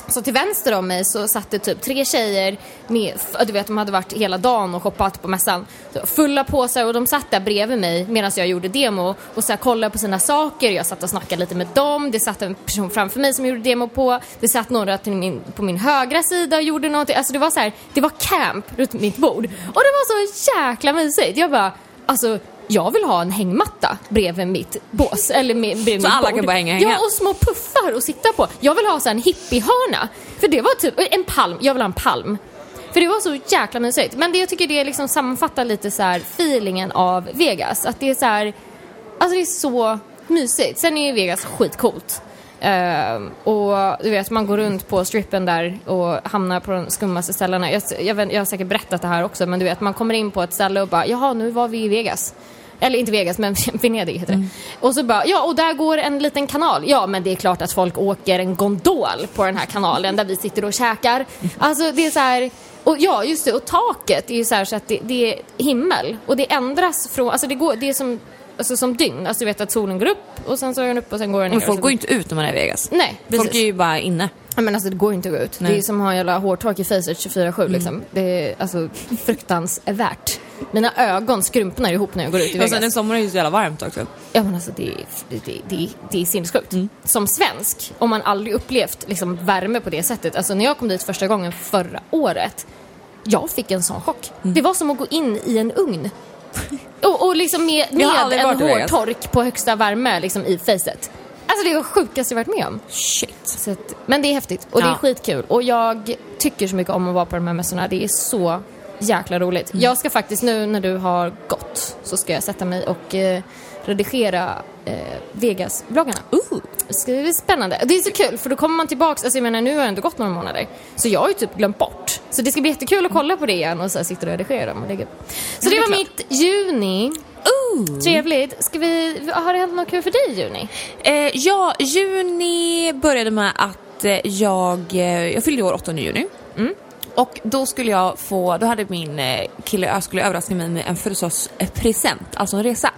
Så till vänster om mig så satt det typ tre tjejer med, du vet de hade varit hela dagen och shoppat på mässan. Fulla påsar och de satt där bredvid mig medan jag gjorde demo och så här kollade på sina saker. Jag satt och snackade lite med dem. Det satt en person framför mig som gjorde demo på. Det satt några till min, på min högra sida och gjorde någonting. Alltså det var så här, det var camp runt mitt bord. Och det var så jäkla mysigt. Jag bara, alltså jag vill ha en hängmatta bredvid mitt bås. Eller med, bredvid Så mitt alla bord. kan bara hänga, hänga? Ja, och små puffar att sitta på. Jag vill ha så en hippiehörna. För det var typ en palm. Jag vill ha en palm. För det var så jäkla mysigt. Men det jag tycker det liksom sammanfattar lite så feelingen av Vegas. Att det är så här, alltså det är så mysigt. Sen är ju Vegas skitcoolt. Ehm, och du vet, man går runt på strippen där och hamnar på de skummaste ställena. Jag, jag, vet, jag har säkert berättat det här också, men du vet, man kommer in på ett ställe och bara, jaha, nu var vi i Vegas. Eller inte Vegas, men Venedig heter det. Och så bara, ja, och där går en liten kanal. Ja, men det är klart att folk åker en gondol på den här kanalen där vi sitter och käkar. Alltså, det är så här... Och ja, just det, och taket är ju så här så att det, det är himmel. Och det ändras från, alltså det går, det är som, alltså som dygn. Alltså du vet att solen går upp och sen så är den upp och sen går den ner. Men folk Och går ju inte ut när man är i Vegas. Nej, precis. Folk är ju bara inne. Ja, men alltså det går inte att gå ut. Nej. Det är som att ha jävla hårtork i facet 24-7 Mm. liksom. Det är alltså fruktansvärt. Mina ögon skrumpnar ihop när jag går ut i Och Vegas. sen i sommar är det ju så jävla varmt också. Ja men alltså det är, det, det, det är sinnessjukt. Mm. Som svensk, om man aldrig upplevt liksom, värme på det sättet. Alltså när jag kom dit första gången förra året, jag fick en sån chock. Mm. Det var som att gå in i en ugn. Och, och liksom med, med en hårtork på högsta värme liksom, i facet. Alltså det var sjukaste jag varit med om. Shit. Att, men det är häftigt och det är Ja. skitkul. Och jag tycker så mycket om att vara på de här mässorna. Det är så jäkla roligt. Mm. Jag ska faktiskt nu när du har gått så ska jag sätta mig och eh, redigera eh, Vegas-vloggarna. Ooh. Det bli spännande. Det är så kul för då kommer man tillbaks, alltså jag menar nu har det ändå gått några månader. Så jag har ju typ glömt bort. Så det ska bli jättekul att kolla på det igen och så sitta och redigera dem och lägga upp. Så det det är var klart. mitt juni. Ooh. Trevligt. Ska vi, har det hänt något kul för dig juni? Eh, ja, juni började med att eh, jag, eh, jag fyllde år 8 juni. Och då skulle jag få, då hade min eh, kille jag skulle överraska mig med en födelsedagspresent, alltså en resa.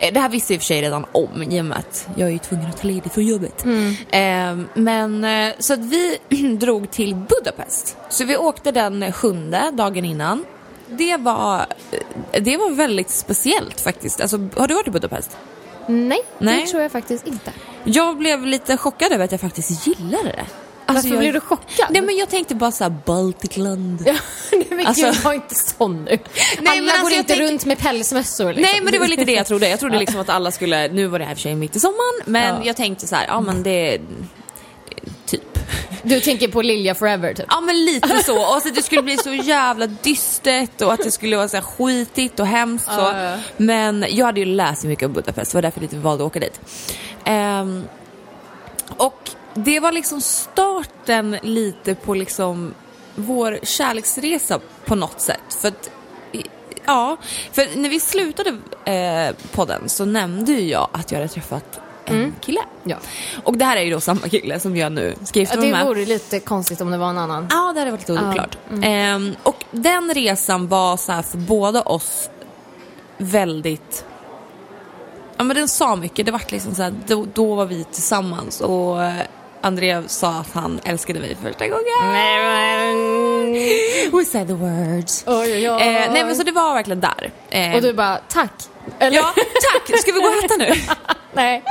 Eh, det här visste jag i och för sig redan om i och med att jag är ju tvungen att ta ledigt från jobbet. Eh, men eh, så att vi drog till Budapest. Så vi åkte den sjunde dagen innan. Det var, eh, det var väldigt speciellt faktiskt. Alltså, har du varit i Budapest? Nej, Nej. det tror jag faktiskt inte. Jag blev lite chockad över att jag faktiskt gillade det. Alltså, Varför jag... blev du chockad? Nej men jag tänkte bara såhär Balticland. Ja, nej men Alltså- gud, var inte sån nu. alla men alltså, går inte tänker- runt med pälsmössor liksom. Nej men det var lite det jag trodde. Jag trodde liksom att alla skulle, nu var det här för sig mitt i sommaren, men Ja. jag tänkte så här, ja men det, det typ. Du tänker på Lilja Forever typ? Ja men lite så. Och så att det skulle bli så jävla dystert och att det skulle vara så skitigt och hemskt så. Ja, ja. Men jag hade ju läst mycket om Budapest, det var därför jag lite valde att åka dit. Ehm, och det var liksom starten lite på liksom vår kärleksresa på något sätt. För att, ja, för när vi slutade eh, podden så nämnde ju jag att jag hade träffat en kille. Ja. Och det här är ju då samma kille som jag nu ska gifta ja mig det med. vore lite konstigt om det var en annan. Ja, det hade varit lite Ja. oklart. Ehm, och den resan var så här för båda oss väldigt... Ja men den sa mycket. Det var liksom så här, då, då var vi tillsammans och eh, André sa att han älskade mig första gången. We said the words. Oj, oj, oj. Eh, nej men så det var verkligen där. Eh, Och du bara, tack. Eller? Ja, tack! Ska vi gå och äta nu? Nej,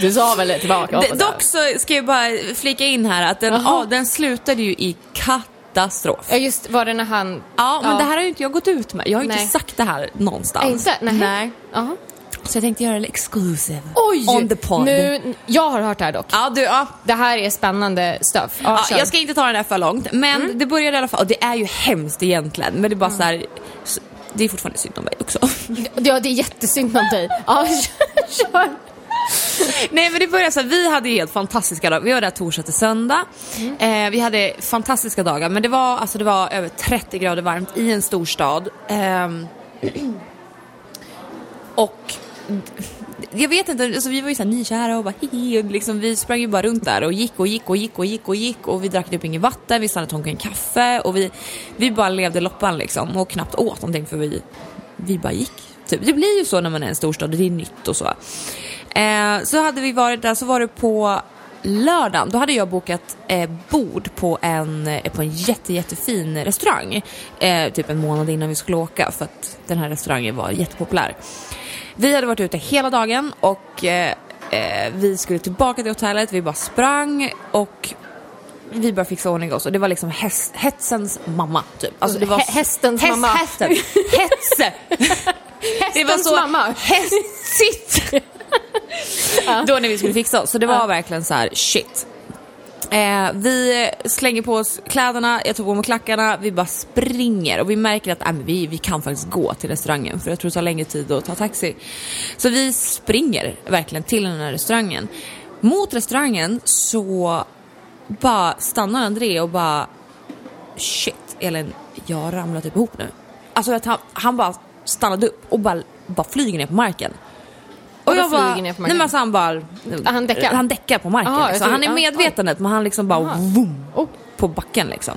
du sa väl det tillbaka? D- hoppas jag. dock så ska jag bara flika in här att den, ja, den slutade ju i katastrof. Ja just var det när han... Ja, men det här har ju inte jag gått ut med. Jag har ju inte sagt det här någonstans. Inte? Nej. Nej. Så jag tänkte göra det exclusive. Oj! On the pod. Nu, jag har hört det här dock. Ja, du, ja. Det här är spännande stuff. Ja, Ja, jag ska inte ta den här för långt, men det började i alla fall, och det är ju hemskt egentligen, men det är bara så här, det är fortfarande synd om mig också. Ja, det är jättesynd om dig. Ja, kör. Nej men det började så här, vi hade ju helt fantastiska dagar, vi var där torsdag till söndag. Eh, vi hade fantastiska dagar, men det var, alltså, det var över 30 grader varmt i en storstad. Ehm, och jag vet inte, alltså vi var ju såhär nykära och bara hihi, och liksom, vi sprang ju bara runt där och gick och gick och gick och gick och gick och vi drack typ inget vatten, vi stannade och tog en kaffe och vi, vi bara levde loppan liksom och knappt åt någonting för vi, vi bara gick. Typ. Det blir ju så när man är i en storstad och det är nytt och så. Eh, så hade vi varit där, så var det på lördagen, då hade jag bokat eh, bord på en, eh, på en jätte, jättefin restaurang. Eh, typ en månad innan vi skulle åka för att den här restaurangen var jättepopulär. Vi hade varit ute hela dagen och eh, eh, vi skulle tillbaka till hotellet. Vi bara sprang och vi började fixa ordning oss och det var liksom häst, hetsens mamma typ. Alltså det var Hä- hästens häst, mamma. Hästen. Hets. det var så mamma. hästigt. Då när vi skulle fixa oss. Så det var verkligen så här shit. Eh, vi slänger på oss kläderna, jag tog på mig klackarna, vi bara springer och vi märker att äh, men vi, vi kan faktiskt gå till restaurangen för jag tror det tar längre tid att ta taxi. Så vi springer verkligen till den här restaurangen. Mot restaurangen så bara stannar André och bara shit Elin, jag har ramlat typ ihop nu. Alltså att han, han bara stannade upp och bara, bara flyger ner på marken. Och Vadå jag bara, nej men alltså han bara, Han däckar? han däckar på marken. Aha, liksom. Han är ja, medvetandet men han liksom bara vroom, på backen liksom.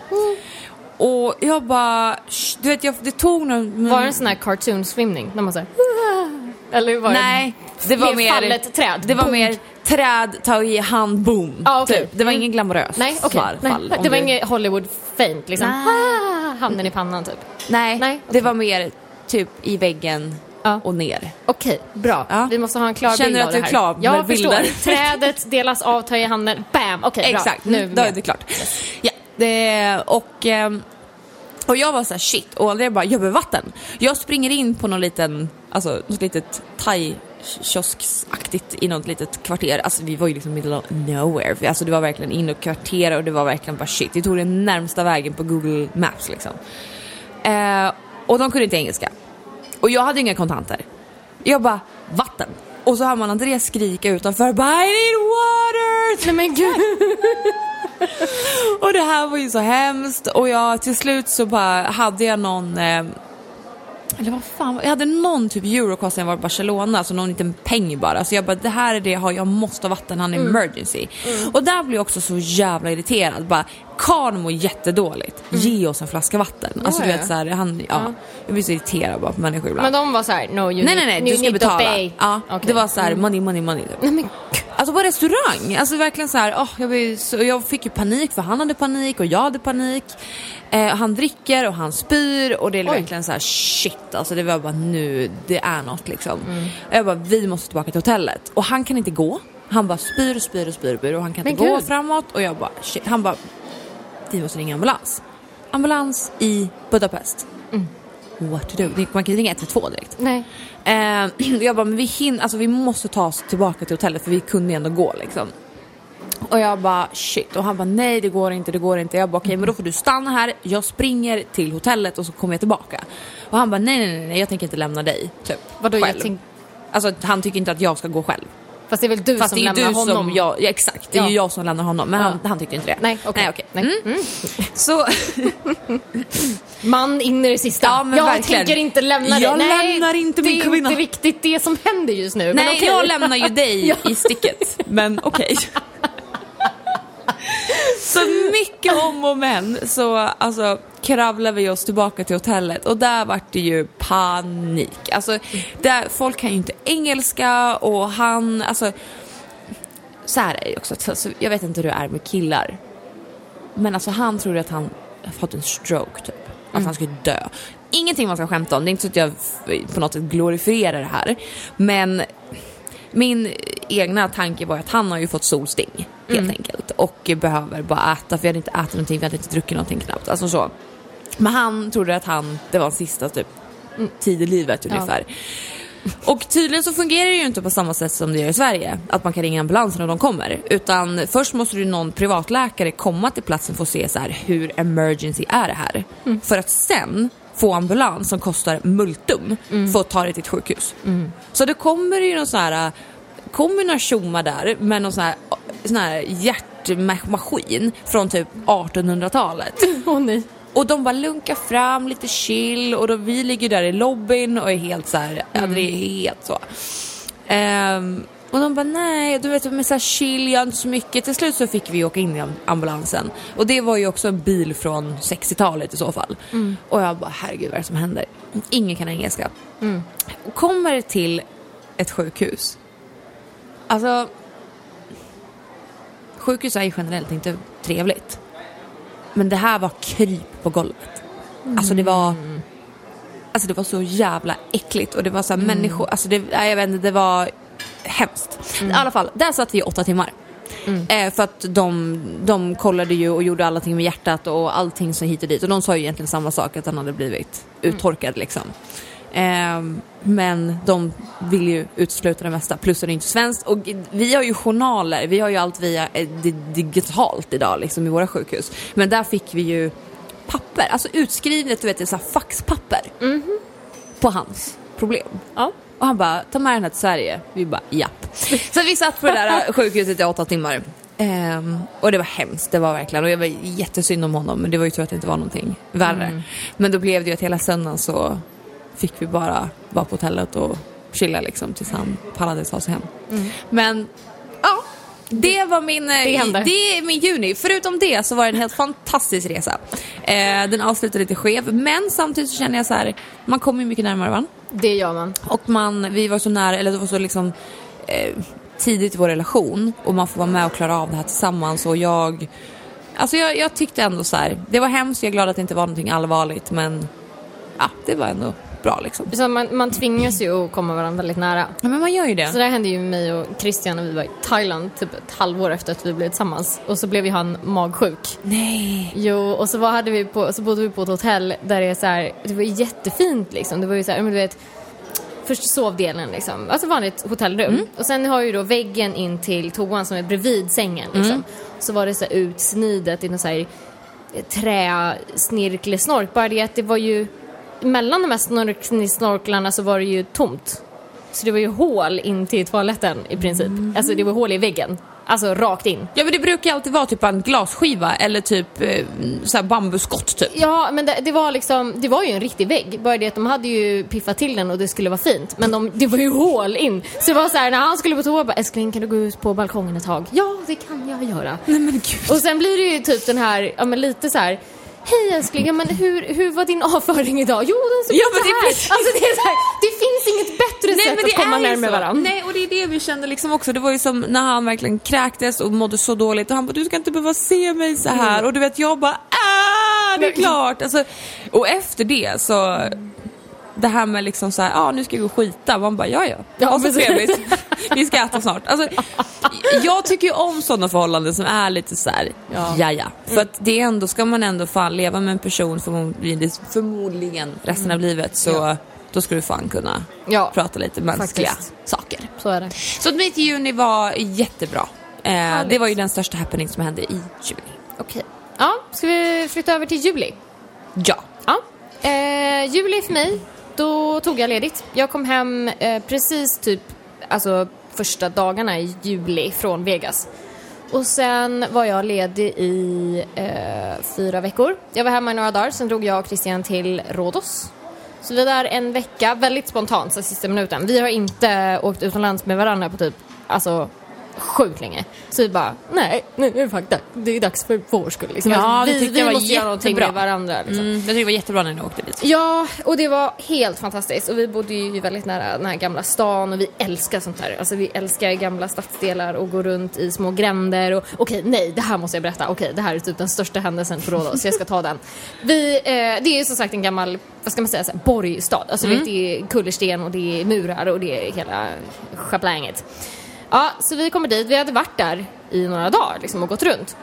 Och jag bara, sh- du vet jag, det tog någon... Var det en sån här cartoon swimning? När man såhär... Eller var Nej, det var mer... Fallet träd. Det var Boom. mer träd, ta i hand, boom. Ja, okej. typ. Det var Mm. ingen glamorös Nej, okej. fall, Nej, fall, det var du- inget Hollywood faint liksom. Ah, handen i pannan typ. Nej, Nej, det var mer typ i väggen Ja. och ner. Okej, bra. Ja. Vi måste ha en klar Känner bild du av att det du är här. klar med Jag bilder? förstår. Trädet delas av, ta i handen, bam! Okej, bra. Exakt, Nu nu då är det klart. Ja, det, och, ehm, och jag var så här shit och Andrea bara, jag behöver vatten. Jag springer in på någon liten, alltså något litet thai kioskaktigt i något litet kvarter. Alltså vi var ju liksom middle of nowhere. Alltså det var verkligen in och kvartera och det var verkligen bara shit. Vi tog den närmsta vägen på Google Maps liksom. Eh, och de kunde inte engelska. Och jag hade inga kontanter. Jag bara, vatten. Och så hör man Andreas skrika utanför, bara I need water! Nej men gud. Och det här var ju så hemskt och jag till slut så bara hade jag någon eh, eller vad fan, jag hade någon typ eurocost när jag var i Barcelona, alltså någon liten peng bara. Så jag bara, det här är det jag har, jag måste ha vatten, han är emergency. Och där blev jag också så jävla irriterad. Bara, karln mår jättedåligt, ge oss en flaska vatten. Alltså du Ja, vet ja. såhär, han, ja. Ja. Jag blir så irriterad bara på människor ibland. Men de var såhär, no you nej nej nej, du ska betala. Ja, Okej. Det var så här money, money, money. Nej men Alltså på restaurang, alltså verkligen så här, åh, jag, blev så, jag fick ju panik för han hade panik och jag hade panik. Eh, han dricker och han spyr och det är Oj. verkligen så här shit, alltså det var bara nu, det är något liksom. Mm. Jag bara, vi måste tillbaka till hotellet. Och han kan inte gå, han bara spyr och spyr och spyr och, spyr och han kan Men inte gå gud. framåt och jag bara shit, han bara, vi måste ringa ambulans. Ambulans i Budapest. Mm. What to do? Man kan ju ringa 112 direkt. nej. Eh, jag bara, men vi hinner, alltså vi måste ta oss tillbaka till hotellet för vi kunde ju ändå gå liksom. Och jag bara shit och han bara nej det går inte, det går inte. Jag bara okej men då får du stanna här, jag springer till hotellet och så kommer jag tillbaka. Och han bara nej nej nej, jag tänker inte lämna dig. Typ. Vadå, jag själv. tänk- Alltså han tycker inte att jag ska gå själv. Fast det är väl du Fast som det är ju lämnar du honom? som jag, ja, exakt det är ju Ja. jag som lämnar honom men Ja. han, han tyckte inte det. Nej, okej. Nej, okej. Nej. Mm. Mm. Så Man in i det sista. Ja, men jag verkligen. tänker inte lämna dig. Jag Nej, lämnar inte min Det är kvinna. inte riktigt det som händer just nu. men nej okej. jag lämnar ju dig i sticket. Men okej. Så mycket om och men så alltså kravlar vi oss tillbaka till hotellet och där vart det ju panik. Alltså där, folk kan ju inte engelska och han, alltså så här är det ju också, alltså, jag vet inte hur det är med killar. Men alltså han trodde att han fått en stroke typ. Att han skulle dö. Ingenting man ska skämta om, det är inte så att jag på något sätt glorifierar det här. Men min egna tanke var att han har ju fått solsting helt enkelt och behöver bara äta för vi hade inte ätit någonting, vi hade inte druckit någonting knappt. Alltså så. Men han trodde att han, det var hans sista typ tid i livet ungefär. Och tydligen så fungerar det ju inte på samma sätt som det gör i Sverige, att man kan ringa ambulansen när de kommer. Utan först måste ju någon privatläkare komma till platsen för att se så här, hur emergency är det här. För att sen få ambulans som kostar multum för att ta dig till ett sjukhus. Så det kommer ju någon sån här kommer några tjommar där med någon sån här, sån här hjärtmaskin från typ 1800-talet. Åh nej. Och de bara lunkar fram lite chill och då, vi ligger där i lobbyn och är helt så här, ja det är helt så. Ehm, och de bara nej, du vet med så här chill, gör inte så mycket. Till slut så fick vi åka in i am- ambulansen. Och det var ju också en bil från 60-talet i så fall. Och jag bara herregud vad är det som händer? Ingen kan engelska. Och kommer till ett sjukhus. Alltså sjukhus är ju generellt inte trevligt. Men det här var kryp på golvet. Alltså det var... Alltså det var så jävla äckligt och det var så här människor, alltså det, jag vet inte, det var hemskt. I alla fall, där satt vi i åtta timmar. Eh, för att de, de kollade ju och gjorde allting med hjärtat och allting så hit och dit. Och de sa ju egentligen samma sak, att han hade blivit uttorkad liksom. Ehm, men de vill ju utesluta det mesta, plus att det är inte svenskt. Och vi har ju journaler, vi har ju allt via eh, di- digitalt idag liksom i våra sjukhus. Men där fick vi ju papper, alltså utskrivet, du vet, så här faxpapper. På hans problem. Ja. Och han bara, ta med den här till Sverige. Vi bara, japp. Så vi satt på det där sjukhuset i åtta timmar. Ehm, och det var hemskt, det var verkligen. Och jag var jättesynd om honom, men det var ju tur att det inte var någonting värre. Men då blev det ju att hela söndagen så fick vi bara vara på hotellet och chilla liksom tills han pallade ta sig hem. Men ja, det var min, Det det är min juni. Förutom det så var det en helt fantastisk resa. Eh, den avslutade lite skev, men samtidigt så känner jag så här, man kommer ju mycket närmare varandra. Det gör man. Och man, vi var så nära, eller det var så liksom eh, tidigt i vår relation och man får vara med och klara av det här tillsammans och jag Alltså jag, jag tyckte ändå så här, det var hemskt, jag är glad att det inte var någonting allvarligt men ja, det var ändå bra liksom. Så man, man tvingas ju att komma varandra väldigt nära. Ja, men man gör ju Så det. det här hände ju med mig och Christian när vi var i Thailand typ ett halvår efter att vi blev tillsammans. Och så blev ju han magsjuk. Nej. Jo, och så, var, hade vi på, så bodde vi på ett hotell där det är så här, det var jättefint liksom. Det var ju så här, men du vet, först sovdelen liksom, alltså vanligt hotellrum. Och sen har ju då väggen in till toan som är bredvid sängen liksom. Så var det så här utsnidet i någon så här eh, träsnirklesnork. Bara det att det var ju, mellan de här snork- snorklarna så var det ju tomt. Så det var ju hål in till toaletten i princip. Alltså det var hål i väggen. Alltså rakt in. Ja men det brukar ju alltid vara typ en glasskiva eller typ eh, så här bambuskott typ. Ja, men det, det var liksom, det var ju en riktig vägg. Bara det att de hade ju piffat till den och det skulle vara fint. Men de, det var ju hål in. Så det var så här, när han skulle på toa, bara älskling kan du gå ut på balkongen ett tag? Ja, det kan jag göra. Nej men gud. Och sen blir det ju typ den här, ja men lite så här. Hej älskling, men hur, hur var din avföring idag? Jo, den såg Ja, ut så det här. Alltså det är så här, det finns inget bättre sätt att komma närmare varandra. Nej, och det är det vi kände liksom också. Det var ju som när han verkligen kräktes och mådde så dåligt och han bara du ska inte behöva se mig så här Mm. och du vet jag bara ah, det är klart. Alltså, och efter det så det här med liksom så här, ja ah, nu ska jag gå och skita. Man bara, ja ja, Ja, ha så trevligt. Vi ska äta snart. Alltså, jag tycker ju om sådana förhållanden som är lite så här, Ja. ja ja. För att det är ändå, ska man ändå fan leva med en person förmodligen, förmodligen resten av livet så Ja. då ska du fan kunna Ja, prata lite mänskliga Faktiskt. saker. så är det. Så att mitt juni var jättebra. Eh, det var ju den största happening som hände i juni. Okej. Ja, ska vi flytta över till juli? Ja. Ja. Eh, juli för mig, då tog jag ledigt. Jag kom hem eh, precis typ, alltså första dagarna i juli från Vegas. Och sen var jag ledig i eh, fyra veckor. Jag var hemma i några dagar, sen drog jag och Christian till Rhodos. Så vi var där en vecka, väldigt spontant, så sista minuten. Vi har inte åkt utomlands med varandra på typ, alltså sjukt länge. Så vi bara, nej, nu är det faktiskt det är dags för vår skull. Liksom. Ja, vi tyckte vi var måste göra någonting jättebra. med varandra. Liksom. Mm, jag tycker det var jättebra när ni åkte dit. Ja, och det var helt fantastiskt. Och vi bodde ju väldigt nära den här gamla stan och vi älskar sånt här. Alltså vi älskar gamla stadsdelar och gå runt i små gränder och okej, nej, det här måste jag berätta. Okej, det här är typ den största händelsen på Rhodos, så jag ska ta den. Vi, eh, det är som sagt en gammal, vad ska man säga, så här, borgstad. Alltså du vet, det är kullersten och det är murar och det är hela schablanget. Ja, så vi kommer dit. Vi hade varit där i några dagar liksom, och gått runt.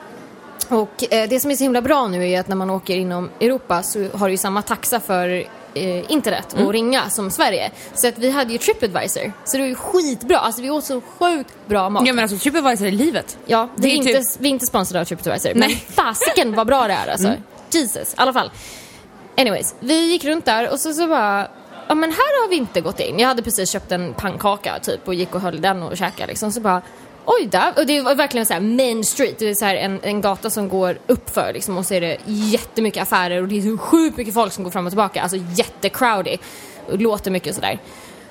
Och eh, det som är så himla bra nu är att när man åker inom Europa så har det ju samma taxa för eh, internet och ringa som Sverige. Så att vi hade ju Tripadvisor. Så det var ju skitbra. Alltså vi åt så sjukt bra mat. Ja men alltså Tripadvisor är livet. Ja, det Det är inte, typ- vi är inte sponsrade av Tripadvisor. Men Nej. fasiken vad bra det är alltså. Jesus, i alla fall. Anyways, vi gick runt där och så, så bara, ja men här har vi inte gått in. Jag hade precis köpt en pannkaka typ och gick och höll den och käkade liksom. Så bara, oj där. Och det var verkligen så här main street. Det är så här en, en gata som går uppför liksom och så är det jättemycket affärer och det är så sjukt mycket folk som går fram och tillbaka. Alltså jättecrowdy. Och låter mycket och sådär.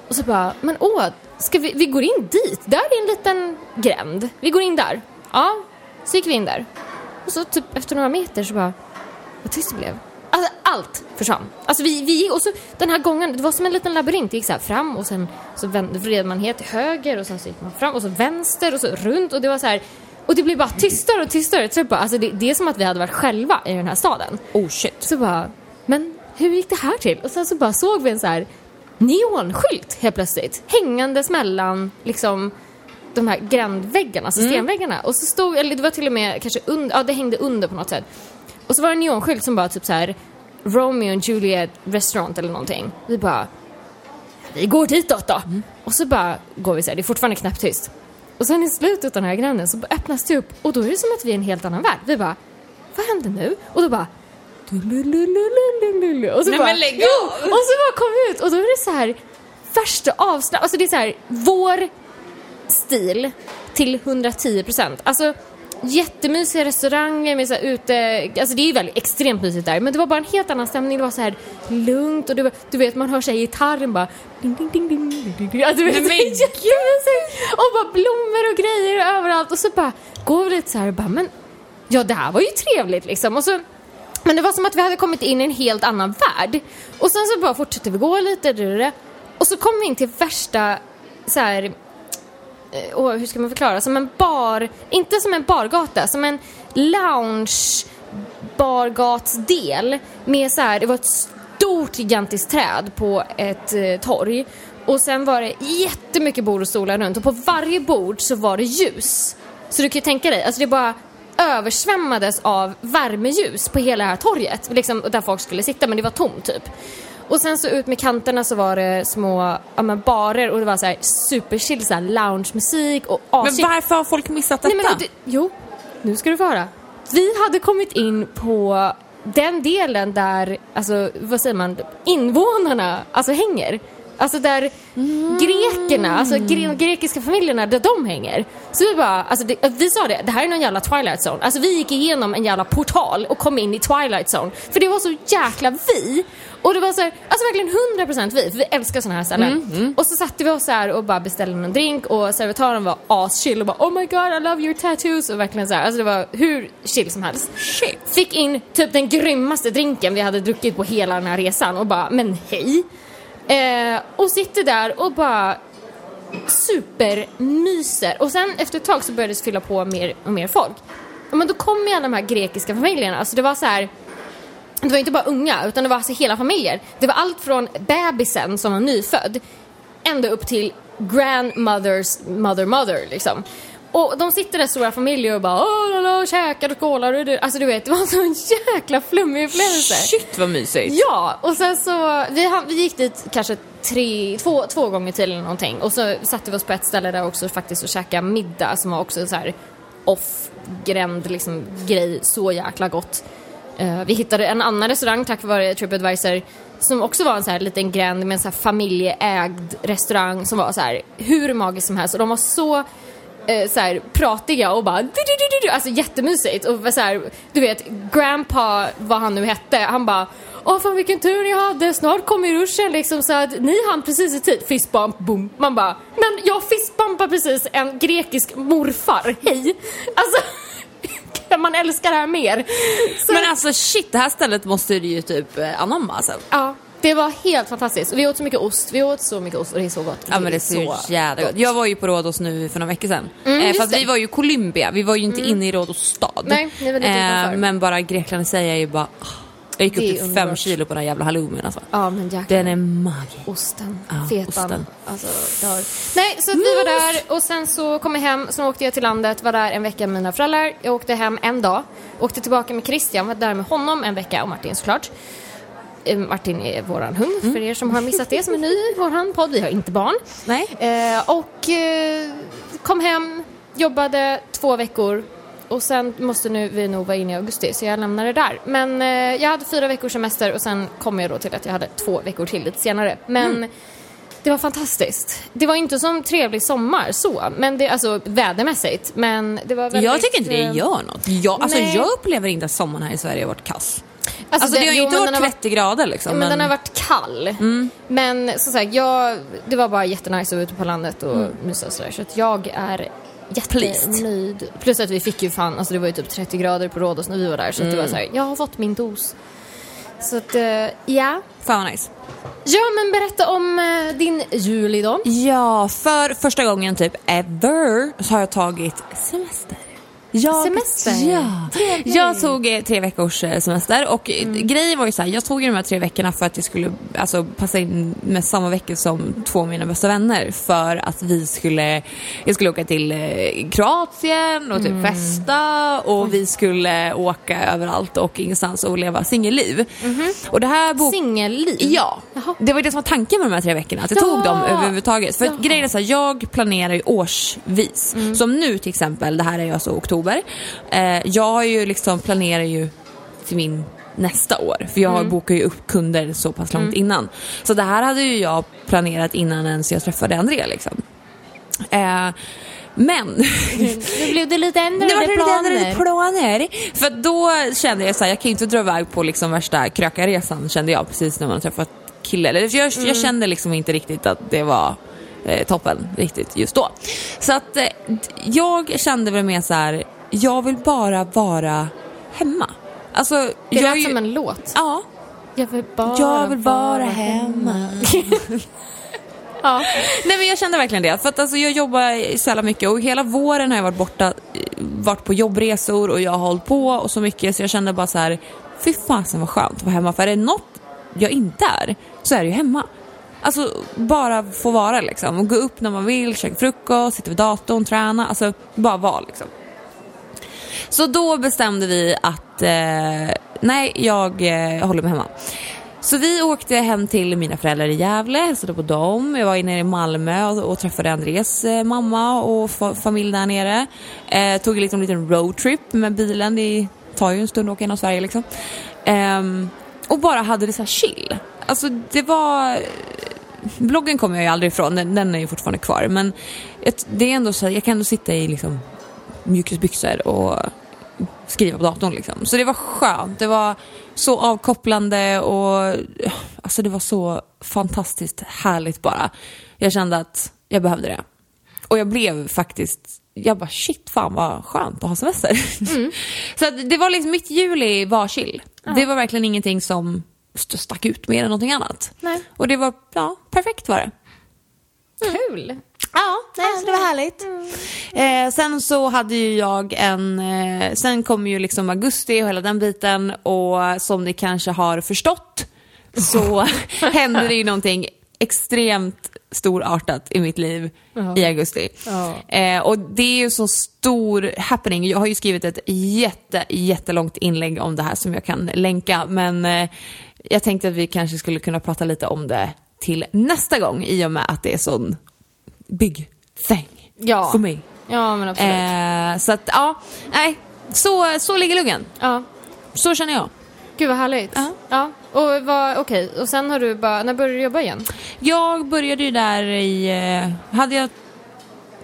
Och så bara, men åh, ska vi, vi går in dit. Där är en liten gränd. Vi går in där. Ja, så gick vi in där. Och så typ efter några meter så bara, vad tyst det blev. Alltså allt försvann. Alltså vi, vi och så den här gången, det var som en liten labyrint. Det gick så här fram och sen så vände, vred man helt till höger och sen så gick man fram och så vänster och så runt och det var så här Och det blir bara tystare och tystare. Så bara, alltså det, det är som att vi hade varit själva i den här staden. Oh shit. Så bara, men hur gick det här till? Och sen så bara såg vi en så här neonskylt helt plötsligt. Hängandes mellan liksom de här grändväggarna, alltså stenväggarna. Och så stod, eller det var till och med kanske under, ja det hängde under på något sätt. Och så var det en neonskylt som bara typ så här Romeo and Juliet restaurant eller någonting. Vi bara, vi går ditåt då. Och så bara går vi så här, det är fortfarande knäpptyst. Och sen i slutet av den här gränden så öppnas det upp och då är det som att vi är i en helt annan värld. Vi bara, vad händer nu? Och då bara, och så Nej, bara, men lägg jo, och så bara kom vi ut och då är det så här värsta avslapp, alltså det är så här vår stil till 110 procent. Alltså jättemysiga restauranger med så här ute, alltså det är ju väldigt extremt mysigt där men det var bara en helt annan stämning, det var så här lugnt och det var, du vet man hör sig gitarren bara ding ding ding ding ding ding ding. Alltså, du vet, Nej, men jättemysigt! Och bara blommor och grejer överallt och så bara går vi lite så här och bara men ja det här var ju trevligt liksom och så men det var som att vi hade kommit in i en helt annan värld. Och sen så bara fortsatte vi gå lite, och så kom vi in till värsta så här, Eh, och hur ska man förklara, som en bar, inte som en bargata, som en lounge bargatsdel med så här, det var ett stort gigantiskt träd på ett eh, torg och sen var det jättemycket bord och stolar runt och på varje bord så var det ljus. Så du kan ju tänka dig, alltså det bara översvämmades av värmeljus på hela det här torget, liksom, där folk skulle sitta men det var tomt typ. Och sen så ut med kanterna så var det små ja, men barer och det var så här superchill så här loungemusik och Men aschill. varför har folk missat detta? Nej, men, det, jo, nu ska du höra. Vi hade kommit in på den delen där, alltså vad säger man, invånarna alltså hänger. Alltså där grekerna, alltså gre grekiska familjerna, där de hänger. Så vi bara, alltså det, vi sa det, det här är någon jävla Twilight Zone. Alltså vi gick igenom en jävla portal och kom in i Twilight Zone. För det var så jäkla vi. Och det var så här, alltså verkligen 100% vi, för vi älskar såna här ställen. Och så satte vi oss så här och bara beställde en drink och servitören var aschill och bara Oh my god I love your tattoos och verkligen så här, alltså det var hur chill som helst. Shit. Fick in typ den grymmaste drinken vi hade druckit på hela den här resan och bara men hej. Eh, och sitter där och bara supermyser. Och sen efter ett tag så började det fylla på mer och mer folk. Och men då kom ju alla de här grekiska familjerna, alltså det var så här det var inte bara unga, utan det var alltså hela familjer. Det var allt från bebisen som var nyfödd ända upp till grandmothers mother mother liksom. Och de sitter där stora familjer och bara åh, la, la, käkar och skålar och du, alltså du vet, det var en sån jäkla flummig upplevelse. Shit vad mysigt. Ja, och sen så, vi, vi gick dit kanske tre, två, två gånger till eller någonting och så satte vi oss på ett ställe där också faktiskt och käkade middag som var också så här off-gränd liksom grej, så jäkla gott. Eh, vi hittade en annan restaurang tack vare Tripadvisor som också var en så här liten gränd med en så här familjeägd restaurang som var så här hur magisk som helst och de var så eh, så här, pratiga och bara du, du, du, du, alltså jättemysigt och så här, du vet grandpa vad han nu hette han bara Åh fan vilken tur ni hade, snart kommer ruschen liksom så att ni hann precis i tid. Fistbump, boom. Man bara, men jag fistbumpar precis en grekisk morfar, hej. Alltså, kan man älska det här mer? Så, Men alltså shit, det här stället måste ju typ eh, anamma alltså. ja, det var helt fantastiskt. Vi åt så mycket ost, vi åt så mycket ost och det är så gott. Ja men det är så jävla gott. Jag var ju på Rhodos nu för några veckor sedan. Mm, eh, fast det. vi var ju i Colombia, vi var ju inte inne i Rhodos stad. Nej, ni var lite utanför. Men bara Grekland i sig är ju bara... ah. Jag gick upp Det till fem kilo på den här jävla halloumin alltså. Ja men jäklar. Den är magisk. Osten, Ja, fetan, osten. alltså dör. Nej, så vi var där och sen så kom jag hem, sen åkte jag till landet, var där en vecka med mina föräldrar. Jag åkte hem en dag, åkte tillbaka med Christian, var där med honom en vecka och Martin såklart. Eh, Martin är våran hund, för er som har missat det som är ny i våran podd. Vi har inte barn. Nej. Eh, och eh, kom hem, jobbade två veckor och sen måste nu vi nog vara inne i augusti så jag lämnar det där. Men eh, jag hade fyra veckors semester och sen kom jag då till att jag hade två veckor till lite senare. Men det var fantastiskt. Det var inte som trevlig sommar så, men det, alltså vädermässigt. Men det var väldigt... Jag tycker inte det eh, gör något. Jag, alltså, nej. jag upplever inte att sommaren här i Sverige har varit kass. Alltså, Alltså, det har ju inte men varit den har 30 grader liksom. Ja, men den har varit kall. Men som sagt, jag, det var bara jättenice att vara ute på landet och mysa och sådär. Så att jag är jättenöjd. Plus att vi fick ju fan, alltså det var ju typ 30 grader på Rhodos när vi var där. Så att det var såhär, jag har fått min dos. Så att, eh, ja. Fan vad nice. Ja men berätta om eh, din juli då. Ja, för första gången typ ever så har jag tagit semester. Jag, Semester. Ja. Jag tog eh, tre veckors eh, semester och eh, grejen var ju så här, jag tog ju de här tre veckorna för att det skulle alltså, passa in med samma veckor som två av mina bästa vänner för att vi skulle, jag skulle åka till Kroatien och typ festa och vi skulle åka överallt och ingenstans och leva singelliv. Och det här bok... Singelliv? Ja, Jaha. det var det som var tanken med de här tre veckorna. Att jag tog Ja. dem överhuvudtaget. För Ja. Mm. grejen är så här, jag planerar ju årsvis. Som nu till exempel, det här är ju alltså oktober. Eh, jag har ju liksom planerar ju till min nästa år. För jag Mm. bokar ju upp kunder så pass långt innan. Så det här hade ju jag planerat innan ens jag träffade Andrea liksom. Eh, men Nu blev det lite det ändrade var lite planer. ändrade planer. För då kände jag så här, jag kan ju inte dra iväg på liksom värsta krökarresan kände jag precis när man träffat kille. Eller jag, Mm. jag kände liksom inte riktigt att det var toppen riktigt just då. Så att eh, jag kände väl mer så här, jag vill bara vara hemma. Alltså, Det jag är lät ju- som en låt. Ja, Jag vill bara, jag vill vara hemma. Ja. Nej men jag kände verkligen det. För att alltså, jag jobbar så jävla mycket och hela våren har jag varit borta, eh, varit på jobbresor och jag har hållit på och så mycket så jag kände bara så här, fy fasen vad skönt att vara hemma. För är det något jag inte är så är det ju hemma. Alltså bara få vara liksom och gå upp när man vill, käka frukost, sitta vid datorn, träna, alltså bara vara liksom. Så då bestämde vi att eh, nej, jag eh, håller mig hemma. Så vi åkte hem till mina föräldrar i Gävle, hälsade på dem. Jag var inne i Malmö och, och träffade Andres eh, mamma och fa- familj där nere. Eh, tog liksom en liten roadtrip med bilen. Det tar ju en stund att åka genom Sverige liksom. Ehm, och bara hade det så här chill. Alltså det var... Bloggen kommer jag ju aldrig ifrån, den, den är ju fortfarande kvar. Men ett, det är ändå så här, jag kan ändå sitta i liksom mjukisbyxor och skriva på datorn liksom. Så det var skönt. Det var så avkopplande och alltså det var så fantastiskt härligt bara. Jag kände att jag behövde det. Och jag blev faktiskt, jag bara shit fan vad skönt att ha semester. så att det var liksom, mitt juli var chill. Det var verkligen ingenting som stack ut mer än någonting annat. Nej. Och det var, ja, perfekt var det. Kul. Ja, nej, så det var härligt. Eh, sen så hade ju jag en, eh, sen kom ju liksom augusti och hela den biten och som ni kanske har förstått så hände det ju någonting extremt storartat i mitt liv i augusti. Ja. Eh, och det är ju så stor happening. Jag har ju skrivit ett jätte, jättelångt inlägg om det här som jag kan länka men eh, jag tänkte att vi kanske skulle kunna prata lite om det till nästa gång i och med att det är sån big thing Ja. för mig. Ja, men absolut. Eh, så att ja, nej, så, så ligger luggen. Ja. Så känner jag. Gud vad härligt. Ja. ja. Och vad, okej, och sen har du bara, när började du jobba igen? Jag började ju där i, eh, hade jag,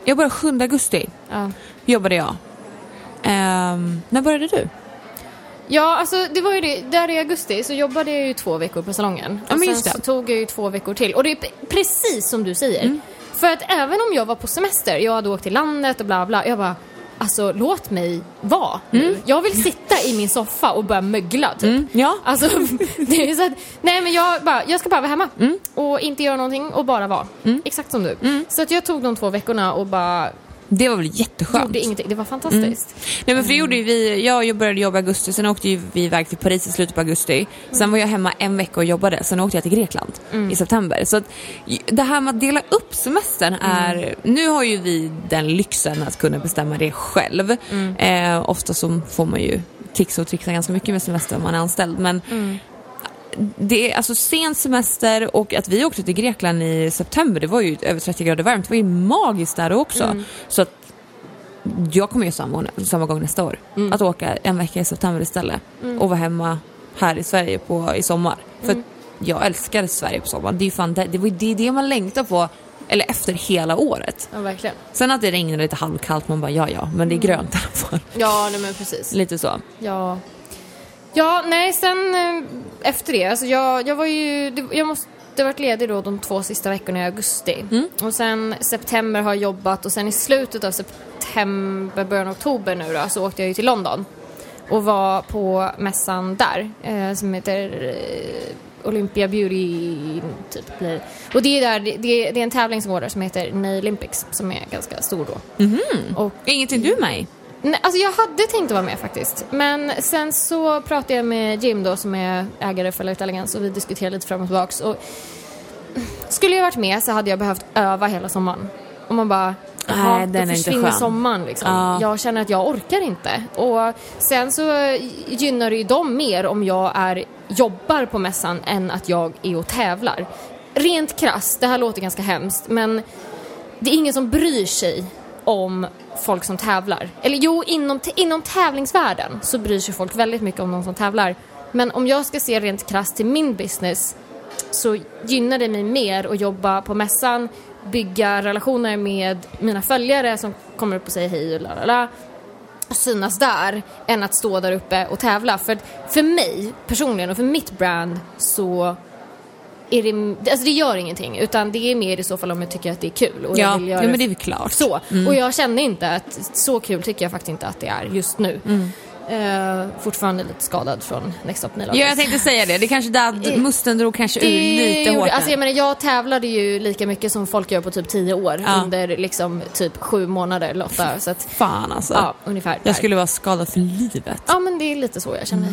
jag började 7 augusti Ja. jobbade jag. Ehm, när började du? Ja, alltså det var ju det, där i augusti så jobbade jag ju två veckor på salongen. Ja, och men sen just det. så tog jag ju två veckor till. Och det är precis som du säger. Mm. För att även om jag var på semester, jag hade åkt till landet och bla bla, jag bara Alltså låt mig vara nu. Jag vill sitta i min soffa och börja mögla typ. Mm, ja. Alltså, det är så att, nej men jag, bara, jag ska bara vara hemma Mm. och inte göra någonting och bara vara. Exakt som du. Så att jag tog de två veckorna och bara Det var väl jätteskönt? gjorde ingenting. Det var fantastiskt. Nej men för det gjorde ju vi, jag började jobba i augusti, sen åkte ju vi iväg till Paris i slutet på augusti. Sen var jag hemma en vecka och jobbade, sen åkte jag till Grekland i september. Så att, det här med att dela upp semestern är, nu har ju vi den lyxen att kunna bestämma det själv. Eh, ofta så får man ju trixa och trixa ganska mycket med semester om man är anställd. Men det är alltså sen semester och att vi åkte till Grekland i september, det var ju över 30 grader varmt. Det var ju magiskt där också. Så att jag kommer göra samma, samma gång nästa år. Att åka en vecka i september istället och vara hemma här i Sverige på, i sommar. För att jag älskar Sverige på sommaren. Det är ju fan det, det, ju- det, är det man längtar på, eller efter hela året. Ja, verkligen. Sen att det regnar lite halvkallt, man bara ja ja, men det är grönt i alla fall. Ja, nej men precis. Lite så. Ja. Ja, nej sen eh, efter det, alltså jag, jag var ju, jag måste varit ledig då de två sista veckorna i augusti. Och sen september har jag jobbat och sen i slutet av september, början av oktober nu då, så åkte jag ju till London. Och var på mässan där, eh, som heter eh, Olympia Beauty, typ. Och det är, där, det, det är en tävling som går där som heter Nailympics, som är ganska stor då. Och Ingenting du är med i? Nej, alltså jag hade tänkt att vara med faktiskt. Men sen så pratade jag med Jim då som är ägare för Elegance och vi diskuterade lite fram och tillbaks. Och skulle jag varit med så hade jag behövt öva hela sommaren. Och man bara, Nej, den då är försvinner sommaren liksom. Ja. Jag känner att jag orkar inte. Och sen så gynnar det ju dem mer om jag är, jobbar på mässan än att jag är och tävlar. Rent krasst, det här låter ganska hemskt, men det är ingen som bryr sig om folk som tävlar. Eller jo, inom, inom tävlingsvärlden så bryr sig folk väldigt mycket om de som tävlar. Men om jag ska se rent krasst till min business så gynnar det mig mer att jobba på mässan, bygga relationer med mina följare som kommer upp och säger hej och la la la och synas där än att stå där uppe och tävla. För, för mig personligen och för mitt brand så är det, alltså det gör ingenting utan det är mer i så fall om jag tycker att det är kul och jag Ja, vill ja göra men det är väl klart. så. Och jag kände inte att så kul tycker jag faktiskt inte att det är just nu. Eh, fortfarande lite skadad från Next Up. Ja, jag tänkte säga det. Det kanske där musten drog kanske ur lite hårt. alltså där. jag menar jag tävlade ju lika mycket som folk gör på typ 10 år Ja. under liksom typ sju månader Lotta. Så att, Fan alltså. ja, ungefär. där. Jag skulle vara skadad för livet. Ja men det är lite så jag känner.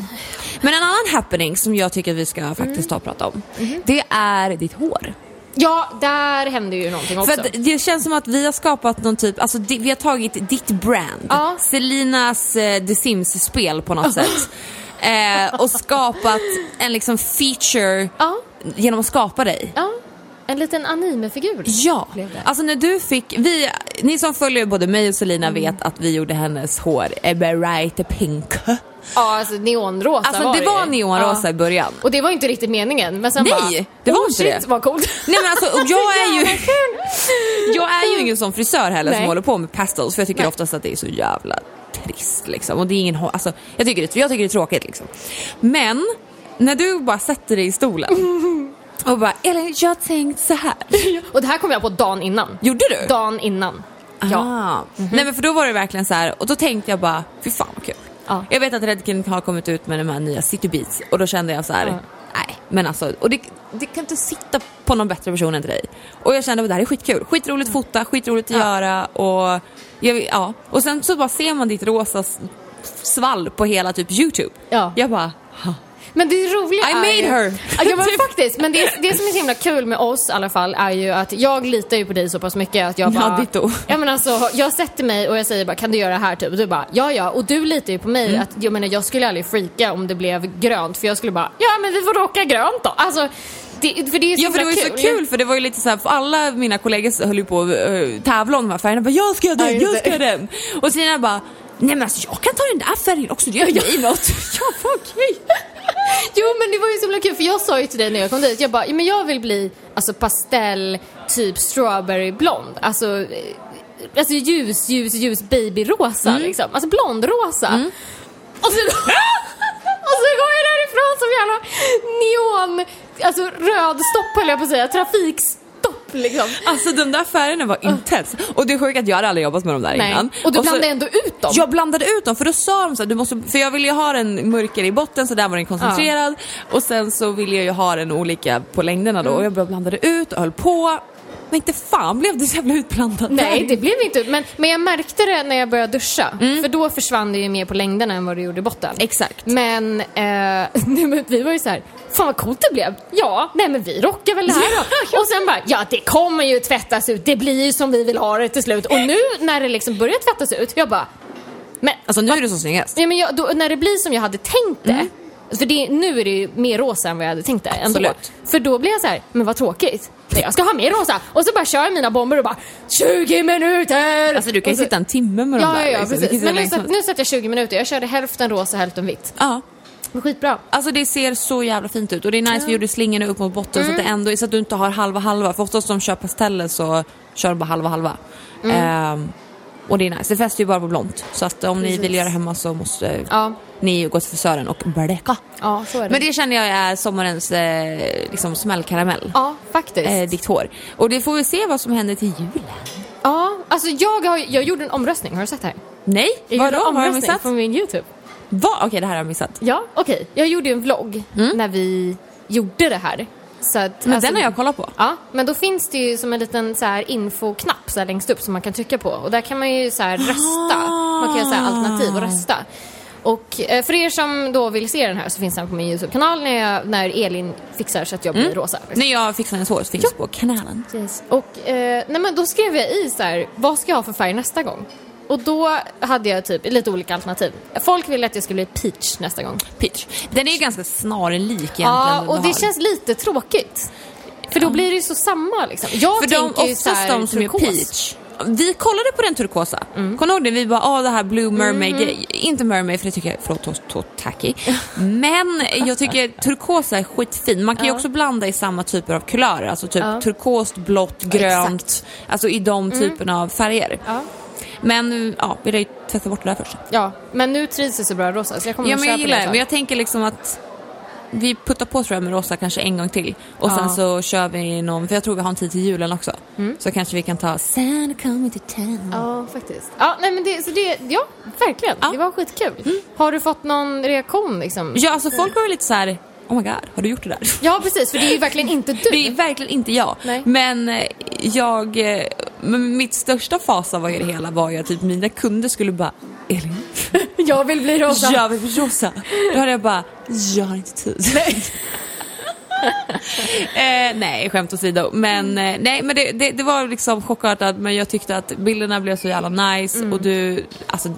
Men en annan happening som jag tycker att vi ska faktiskt ta och prata om. Mhm. Det är ditt hår. Ja, där händer ju någonting också. För att det känns som att vi har skapat någon typ, alltså vi har tagit ditt brand, Ja. Selinas eh, The Sims-spel på något sätt. Eh, och skapat en liksom feature Ja. genom att skapa dig. Ja, en liten animefigur. Ja, alltså när du fick, vi, ni som följer både mig och Selina Mm. vet att vi gjorde hennes hår bright pink. Ja, alltså neonrosa Alltså var det var ju. neonrosa i början. Och det var inte riktigt meningen. Men sen Nej, bara, det var oh, inte shit, det. vad coolt. Nej men alltså, och jag är ju, jag är ju ingen sån frisör heller som Nej. håller på med pastels för jag tycker Nej. oftast att det är så jävla trist liksom. Och det är ingen, alltså, jag, tycker det, jag tycker det är tråkigt liksom. Men när du bara sätter dig i stolen och bara Elin, jag har tänkt så här. Och det här kom jag på dagen innan. Gjorde du? Dagen innan. Ja. Ah. Nej men för då var det verkligen så här och då tänkte jag bara, fy fan vad kul. Ja. Jag vet att Redken har kommit ut med de här nya City Beats och då kände jag så här, Ja. nej men alltså, och det, det kan inte sitta på någon bättre person än till dig. Och jag kände att det här är skitkul, skitroligt att fota, skitroligt att Ja. göra och jag, ja. Och sen så bara ser man ditt rosa svall på hela typ YouTube. Ja. Jag bara, ha. Men det roliga I är made ju... her. Ja, men faktiskt. Men det, det som är så himla kul med oss i alla fall är ju att jag litar ju på dig så pass mycket att jag Ja, bara... ditto. Ja, men alltså, jag sätter mig och jag säger bara kan du göra det här typ? Och du bara ja ja. Och du litar ju på mig Mm. att jag menar jag skulle aldrig freaka om det blev grönt för jag skulle bara ja men vi får rocka grönt då. Alltså, det, för det är så Ja för det var ju så kul för det var ju lite så här, alla mina kollegor höll ju på att uh, tävla om de här färgerna. Jag bara, jag ska Ja, den, jag ska ha den. Och Stina bara, nej men alltså jag kan ta den där färgen också, det gör mig något. ja okej. Jo men det var ju så himla kul för jag sa ju till dig när jag kom dit, jag bara, men jag vill bli alltså pastell, typ strawberry blond. Alltså, eh, alltså ljus, ljus, ljus babyrosa liksom. Alltså blondrosa. Och, så, och så går jag därifrån som jävla neon, alltså rödstopp höll jag på att säga, liksom. Alltså de där färgerna var intens. Och det är sjukt att jag hade aldrig jobbat med dem där Nej. innan. Och du så- blandade ändå ut dem. Jag blandade ut dem för då sa de så här, du måste, för jag ville ju ha den mörkare i botten så där var den koncentrerad och sen så ville jag ju ha den olika på längderna Mm. då och jag bara blandade ut och höll på. Men inte fan blev det så jävla utblandat Nej, det blev inte men, men jag märkte det när jag började duscha. Mm. För då försvann det ju mer på längderna än vad det gjorde i botten. Exakt. Men, eh, men vi var ju så här, fan vad coolt det blev. Ja, nej men vi rockar väl det här då. Och sen bara, ja det kommer ju tvättas ut, det blir ju som vi vill ha det till slut. Och nu när det liksom börjar tvättas ut, jag bara, men, Alltså nu är det så snyggast. ja, men jag, då, när det blir som jag hade tänkt det. För det, nu är det ju mer rosa än vad jag hade tänkt det ändå. Absolut. För då blir jag så här, men vad tråkigt. Nej, jag ska ha mer rosa. Och så bara kör jag mina bomber och bara 20 minuter! Alltså du kan ju så- sitta en timme med Ja, där. ja, ja liksom. Precis. Men nu, länge satt, nu satt jag 20 minuter. Jag körde hälften rosa, hälften vitt. Ja. Men skitbra. Alltså det ser så jävla fint ut och det är nice vi gjorde slingorna upp mot botten så att det Mm. ändå så att du inte har halva halva för oftast de kör pasteller så kör de bara halva halva. Mm. Ehm, och det är nice, det fäster ju bara på blont så att om ni Precis. vill göra hemma så måste Ja, ni gå till frisören och bleka. ja så är det. Men det känner jag är sommarens eh, liksom smällkaramell. Ja, faktiskt. Eh, ditt hår. Och det får vi se vad som händer till julen. Ja, alltså jag, har, jag gjorde en omröstning, har du sett det här? Nej, Jag gjorde vadå? en Har jag omröstning missat? på min YouTube. Va? Okej, det här har jag missat. Ja, okej. Jag gjorde ju en vlogg Mm. när vi gjorde det här. Så att, Men alltså- den har jag kollat på. Ja, men då finns det ju som en liten så här infoknapp så här längst upp som man kan trycka på. Och där kan man ju så här rösta. Man kan göra så här alternativ och rösta. Och eh, för er som då vill se den här så finns den på min YouTube-kanal när, jag, när Elin fixar så att jag blir rosa. liksom. När jag fixar hennes hår så finns det på kanalen. Yes. Och eh, nej men då skrev jag i så här, vad ska jag ha för färg nästa gång? Och då hade jag typ lite olika alternativ. Folk ville att jag skulle bli peach nästa gång. Peach. Den är ju ganska snarlik egentligen. Ja, och det har. känns lite tråkigt. För då blir det ju så samma liksom. Jag För de, tänker så oftast de som är turkos. peach. Vi kollade på den turkosa. Mm. Kommer ihåg det? Vi bara, ah det här blue mermaid grej. Inte mermaid för det tycker jag, förlåt, to, to, tacky. Men jag tycker turkosa är skitfin. Man kan ju också blanda i samma typer av kulörer. Alltså typ turkost, blått, grönt. exakt. Mm. Alltså i de typerna av färger. Ja. Men ja, vi lär ju tvätta bort det där först. ja, men nu trivs jag så bra rosa så jag kommer Ja att men jag köpa gillar det. Men jag tänker liksom att vi puttar på tror jag med rosa kanske en gång till. Och sen Ja. så kör vi någon, för jag tror vi har en tid till julen också. Så kanske vi kan ta Santa coming to town. Ja, faktiskt. Ja, nej men det, så det, ja, verkligen. Ja. Det var skitkul. Har du fått någon reaktion liksom? Ja alltså folk var ju lite så här. Oh my god, har du gjort det där? Ja, precis, för det är ju verkligen inte du. Det är verkligen inte jag. Nej. Men eh, jag, eh, men mitt största fasa var i det hela var ju att typ mina kunder skulle bara Elin, Jag vill bli rosa. jag vill bli rosa. Då hade jag bara, jag har inte tid. eh, nej, skämt åsido. Men, eh, nej, men det, det, det var liksom chockartat men jag tyckte att bilderna blev så jävla nice Mm. och du, alltså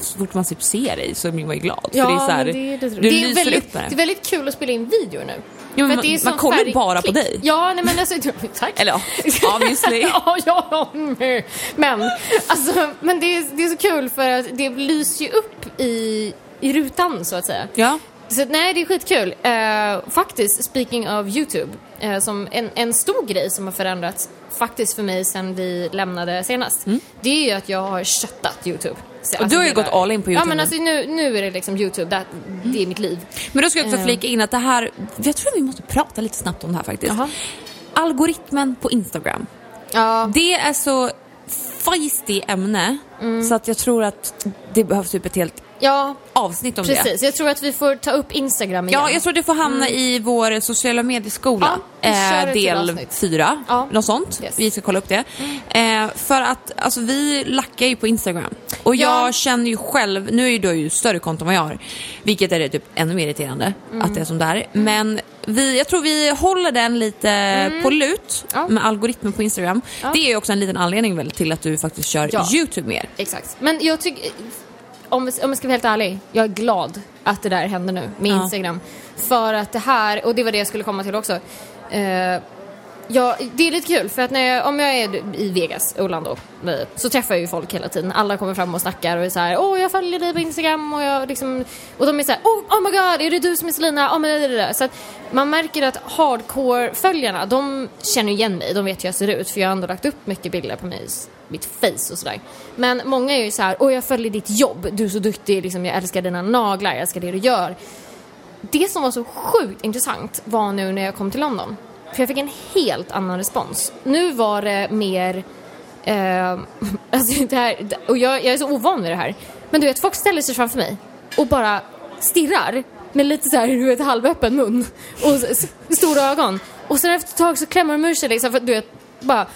så fort man typ ser dig så blir man ju glad. Ja, för det är så här, det är lite du det är lyser väldigt, upp med Det är det. väldigt kul att spela in video nu. Att man- man ju färg- bara på dig. Ja, nej men alltså, tack. Eller ja, obviously. ja, ja, mm. men alltså, men det är, det är så kul för att det lyser ju upp i, i rutan så att säga. Ja. Så nej, det är skitkul. Uh, faktiskt, speaking of YouTube, eh, som en, en stor grej som har förändrats faktiskt för mig sen vi lämnade senast. Det är ju att jag har köttat YouTube. Så, Mm. du har ju gått all in på Ja, YouTube men nu. alltså nu, nu är det liksom YouTube, det, det är mitt liv. Men då ska jag också Eh. flika in att det här, jag tror vi måste prata lite snabbt om det här faktiskt. Jaha. Algoritmen på Instagram. Ja, Det är så feisty ämne Mm. så att jag tror att det behövs typ ett helt ja avsnitt om det. precis. Jag tror att vi får ta upp Instagram igen. Ja, jag tror det får hamna i vår sociala medieskola. Mm. Ja, till del fyra, Ja. något sånt. Yes. Vi ska kolla upp det. Eh, för att alltså, vi lackar ju på Instagram. Och jag Ja. känner ju själv, nu är ju du ju större konto än vad jag har. Vilket är typ ännu mer irriterande Mm. att det är som det är. Men vi, jag tror vi håller den lite på lut Mm. Ja. med algoritmen på Instagram. Det är ju också en liten anledning väl till att du faktiskt kör Ja. YouTube mer. Exakt. Men jag tycker, om, om jag ska vara helt ärlig, jag är glad att det där händer nu med. Instagram. För att det här, och det var det jag skulle komma till också. Eh, ja, det är lite kul för att när jag, om jag är i Vegas, Orlando, eh, så träffar jag ju folk hela tiden. Alla kommer fram och snackar och är så här, åh jag följer dig på Instagram och jag liksom, och de är så här, oh, oh my god, är det du som är Selina? Oh, men det, det, det. Så att man märker att hardcore-följarna, de känner igen mig, de vet hur jag ser ut för jag har ändå lagt upp mycket bilder på mig mitt face och sådär. Men många är ju så här, åh jag följer ditt jobb, du är så duktig, liksom, jag älskar dina naglar, jag älskar det du gör. Det som var så sjukt intressant var nu när jag kom till London. För jag fick en helt annan respons. Nu var det mer, eh, alltså det här, och jag, jag är så ovan vid det här. Men du vet, folk ställer sig framför mig och bara stirrar med lite så här, du vet, halvöppen mun och stora ögon. Och sen efter ett tag så klämmer de ur sig liksom för du vet, bara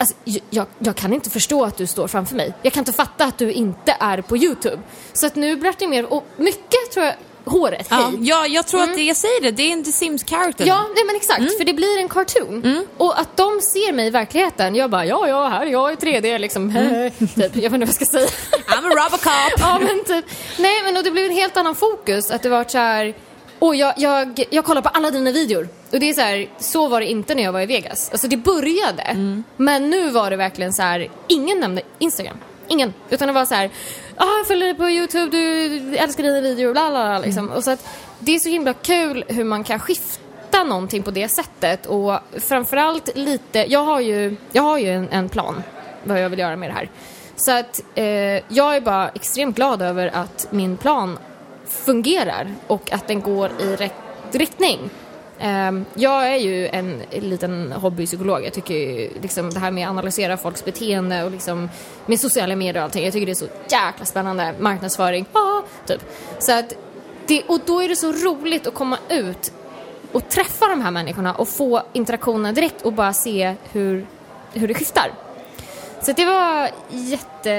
Alltså, jag, jag kan inte förstå att du står framför mig. Jag kan inte fatta att du inte är på YouTube. Så att nu blir det mer, och mycket tror jag, håret, Ja, hej. ja jag tror att det, jag säger det, det är en The Sims character. Ja, nej men exakt, för det blir en cartoon. Och att de ser mig i verkligheten, jag bara ja, ja, här är jag i 3D liksom. typ, jag vet inte vad jag ska säga. I'm a Robocop! ja men typ, nej men och det blev en helt annan fokus, att det var så här. Och jag, jag, jag kollar på alla dina videor. Och det är så här, så var det inte när jag var i Vegas. Alltså det började, men nu var det verkligen så här, ingen nämnde Instagram. Ingen. Utan det var så här, ah, jag följer dig på YouTube, du älskar dina videor, bla bla bla liksom. Och så att det är så himla kul hur man kan skifta någonting på det sättet. Och framförallt lite, jag har ju, jag har ju en, en plan vad jag vill göra med det här. Så att eh, jag är bara extremt glad över att min plan fungerar och att den går i rätt riktning. Ehm, jag är ju en liten hobbypsykolog. Jag tycker ju liksom det här med att analysera folks beteende och liksom med sociala medier och allting. Jag tycker det är så jäkla spännande. Marknadsföring, ah, typ. Så att det, och då är det så roligt att komma ut och träffa de här människorna och få interaktioner direkt och bara se hur, hur det skiftar. Så det var jätte,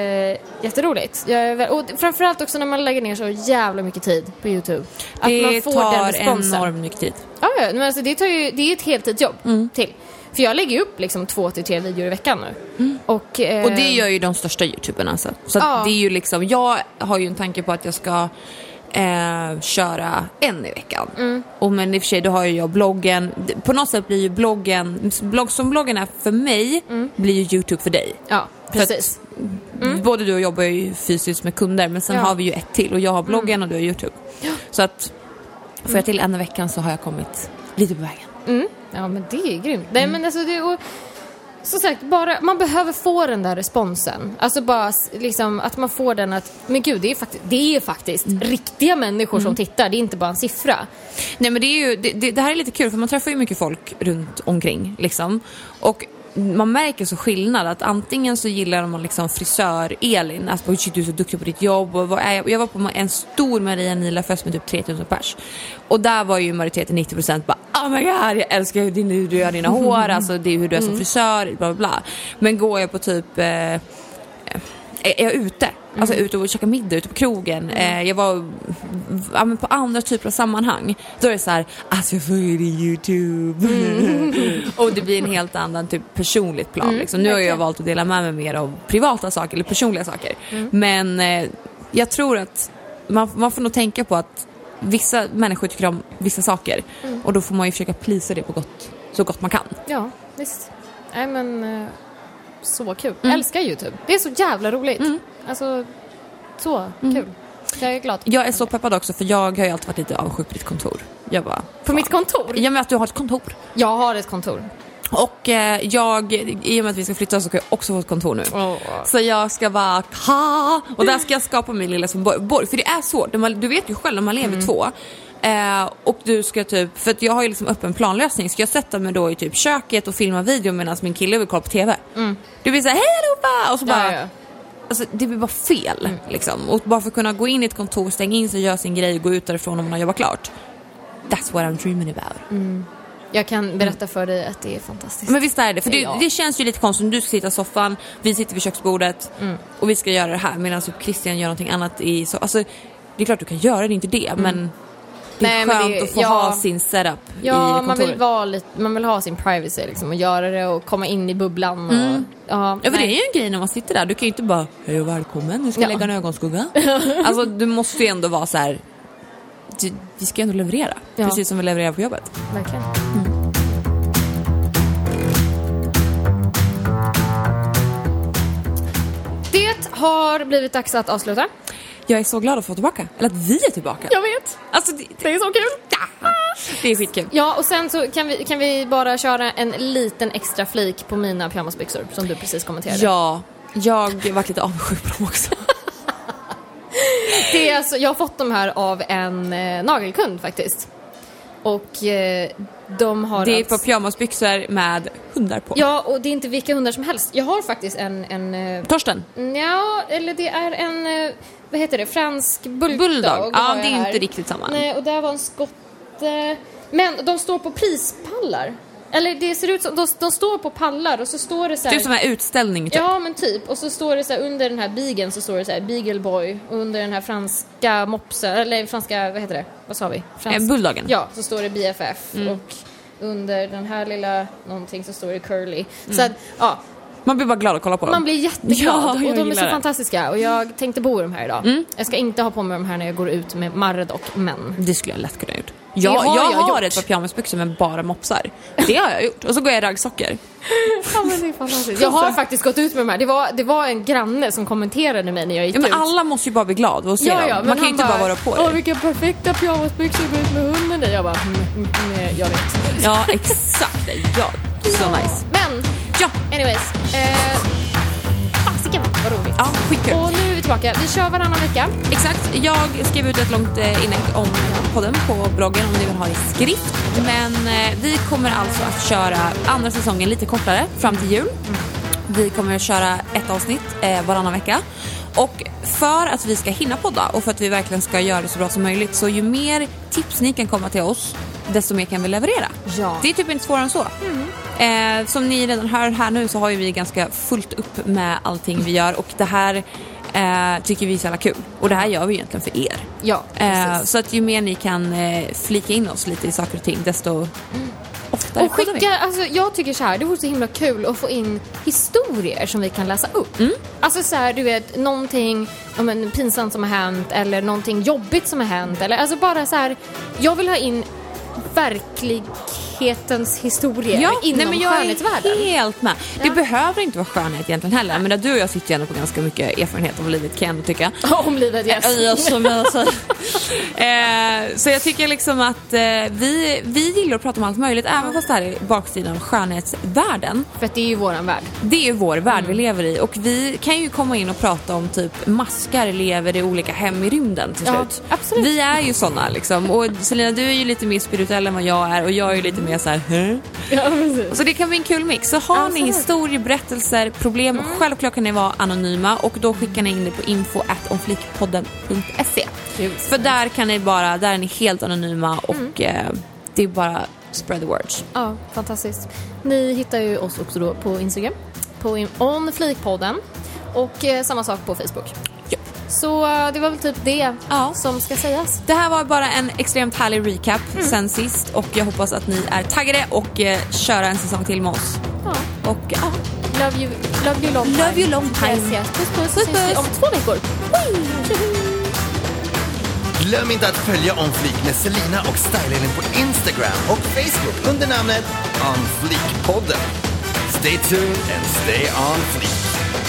jätteroligt. Jag, och framförallt också när man lägger ner så jävla mycket tid på YouTube. Att Det man får den tar responsen. enormt mycket tid. Ja, men alltså det, tar ju, det är ett heltidsjobb Mm. till. För jag lägger upp liksom två till tre videor i veckan nu. Och, eh, Mm. Och det gör ju de största youtuberna. Så, så Ja. det är ju liksom, jag har ju en tanke på att jag ska eh, köra en i veckan. Mm. Och men i och för sig då har ju jag bloggen, på något sätt blir ju bloggen, blogg, som bloggen är för mig, blir ju Youtube för dig. Ja, precis. Både du och jag jobbar ju fysiskt med kunder men sen Mm. Ja. har vi ju ett till och jag har bloggen och du har Youtube. Så att får jag till en i veckan så har jag kommit lite på vägen. Mm. Ja, men det är grymt. Nej, Mm. men alltså det, och, som sagt, bara, man behöver få den där responsen. Alltså bara liksom att man får den att, men gud, det är faktiskt, det är faktiskt Mm. riktiga människor som tittar, det är inte bara en siffra. Nej men det är ju, det, det, det här är lite kul för man träffar ju mycket folk runt omkring liksom. Och man märker så skillnad att antingen så gillar man liksom frisör Elin, alltså shit du är så duktig på ditt jobb. Och jag? jag var på en stor Maria Nila-fest med typ 3000 pers. Och där var ju majoriteten 90% bara oh my god jag älskar hur, din, hur du gör dina hår, alltså det är hur du är som frisör, bla bla bla. Men går jag på typ eh, är jag ute, alltså ute och käkar middag ute på krogen, eh, jag var ja, men på andra typer av sammanhang, då är det så här, alltså jag följer YouTube. och det blir en helt annan typ personligt plan. liksom. Nu har jag valt att dela med mig mer av privata saker eller personliga saker. Men eh, jag tror att man, man får nog tänka på att vissa människor tycker om vissa saker och då får man ju försöka plisa det på gott, så gott man kan. Ja, visst. Nej men, eh, så kul. Mm. Älskar YouTube. Det är så jävla roligt. Alltså, så Mm. kul. Jag är glad. Jag är så peppad också för jag har ju alltid varit lite avundsjuk på ditt kontor. Jag bara, På mitt kontor? Ja men att du har ett kontor. Jag har ett kontor. Och eh, jag, i och med att vi ska flytta så ska jag också få ett kontor nu. Så jag ska bara ha och där ska jag skapa min lilla som borg. För det är svårt, du vet ju själv när man lever två. Eh, och du ska typ, för att jag har ju liksom öppen planlösning, ska jag sätta mig då i typ köket och filma video medan min kille vill kolla på TV. Det blir såhär, hej allihopa! Och så bara, Ja, ja. Alltså, det blir bara fel. Liksom. Och bara för att kunna gå in i ett kontor, stänga in sig, göra sin grej och gå ut därifrån om man har jobbat klart. That's what I'm dreaming about. Jag kan berätta för dig att det är fantastiskt. Men visst är det, för det, Ja. det känns ju lite konstigt du ska sitta i soffan, vi sitter vid köksbordet och vi ska göra det här medan typ Christian gör någonting annat i så, alltså, Det är klart du kan göra det, inte det, men det är Nej, skönt det- att få ja. ha sin setup i Ja, kontoret. man vill, vara lite, man vill ha sin privacy liksom och göra det och komma in i bubblan. Och, ja, Ja för det är ju en grej när man sitter där, du kan ju inte bara hej och välkommen, nu ska jag Ja. lägga en ögonskugga. alltså du måste ju ändå vara så här. du- vi ska ju ändå leverera, precis som vi levererar på jobbet. Verkligen. Det har blivit dags att avsluta. Jag är så glad att få tillbaka, eller att vi är tillbaka. Jag vet. Alltså det, Det är så kul. ja, det är skitkul. Ja, och sen så kan vi, kan vi bara köra en liten extra flik på mina pyjamasbyxor som du precis kommenterade. Ja, jag varit lite avundsjuk på dem också. Det är alltså, jag har fått de här av en eh, nagelkund faktiskt. Och eh, de har Det är alltså... på pyjamasbyxor med hundar på. Ja, och det är inte vilka hundar som helst. Jag har faktiskt en, en eh, Torsten, Ja, eller det är en, eh, vad heter det, fransk bulldog. bulldog. Ja, det är här. inte riktigt samma. Nej, och där var en skotte. Men de står på prispallar. Eller det ser ut som, de, de står på pallar och så står det så här. är som en utställning typ. Ja men typ, och så står det så här under den här bigeln så står det så här Beagle Boy och under den här franska mopsen, eller franska, vad heter det? Vad sa vi? Fransk... Eh, Bulldoggen. Ja, så står det BFF och under den här lilla någonting så står det Curly. Så att, ja, Man blir bara glad att kolla på dem. man blir jätteglad Ja, jag och de är så det. fantastiska och jag tänkte bo i de här idag. Jag ska inte ha på mig de här när jag går ut med Marred och män. Det skulle jag lätt kunna gjort. Jag, har jag, jag har gjort. ett par pyjamasbyxor med bara mopsar. Det har jag gjort. Och så går jag i raggsockor. Ja, men det är fantastiskt. Jag har faktiskt gått ut med de här. Det var, det var en granne som kommenterade mig när jag gick Ja, men ut. alla måste ju bara bli glada och se Ja, dem. ja, Man kan ju inte bara vara på Åh, det. vilka perfekta pyjamasbyxor du går ut med hunden i. Jag bara, mm, mm, mm, jag vet. Ja, exakt. Ja, så nice. Men, Ja, anyways. Eh, fasiken vad roligt. ja skitkul. Och nu är vi tillbaka. Vi kör varannan vecka. Exakt. Jag skrev ut ett långt eh, inlägg om podden på bloggen om ni vill ha det i skrift. Men eh, vi kommer alltså att köra andra säsongen lite kortare fram till jul. Vi kommer att köra ett avsnitt eh, varannan vecka. Och för att vi ska hinna podda och för att vi verkligen ska göra det så bra som möjligt så ju mer tips ni kan komma till oss desto mer kan vi leverera. Ja. Det är typ inte svårare än så. Eh, som ni redan hör här nu så har ju vi ganska fullt upp med allting vi gör och det här eh, tycker vi är så jävla kul. Och det här gör vi egentligen för er. Ja, Eh, så att ju mer ni kan eh, flika in oss lite i saker och ting desto oftare Och poddar vi. skicka, alltså jag tycker så här, det vore så himla kul att få in historier som vi kan läsa upp. Mm. Alltså så här, du vet, någonting ja, men, pinsamt som har hänt eller någonting jobbigt som har hänt. Eller, alltså bara så här, jag vill ha in verklighetens historier inom nej, men jag skönhetsvärlden. är helt med. Det Ja. behöver inte vara skönhet egentligen heller. Men du och jag sitter ju ändå på ganska mycket erfarenhet av livet kan jag ändå tycka. Om livet, yes. Yes, men alltså. eh, så jag tycker liksom att eh, vi, vi gillar att prata om allt möjligt, även fast det här är baksidan av skönhetsvärlden. För att det är ju våran värld. Det är ju vår värld vi lever i och vi kan ju komma in och prata om typ maskar lever i olika hem i rymden till Ja, slut. absolut. Vi är ju såna liksom och Selina du är ju lite mer spirituell än vad jag är och jag är ju lite mer så här. "Hä?" Ja, precis. Så det kan bli en kul mix. Så har ni Absolut. historier, berättelser, problem, självklart kan ni vara anonyma och då skickar ni in det på info.omflikpodden.se. Kul. För där kan ni bara, där är ni helt anonyma och eh, det är bara spread the words. Ja, fantastiskt. Ni hittar ju oss också då på Instagram, på onflikpodden och eh, samma sak på Facebook. Så eh, det var väl typ det Ja. som ska sägas. Det här var bara en extremt härlig recap sen sist och jag hoppas att ni är taggade och eh, köra en säsong till med oss. Ja. Och ja, Love you, love you long time. Love you long time. Yes, yes. Puss puss. Puss, puss. om två veckor. Glöm inte att följa On Fleek med Selina och Style på Instagram och Facebook under namnet On Fleek-podden. Stay tuned and stay on fleek.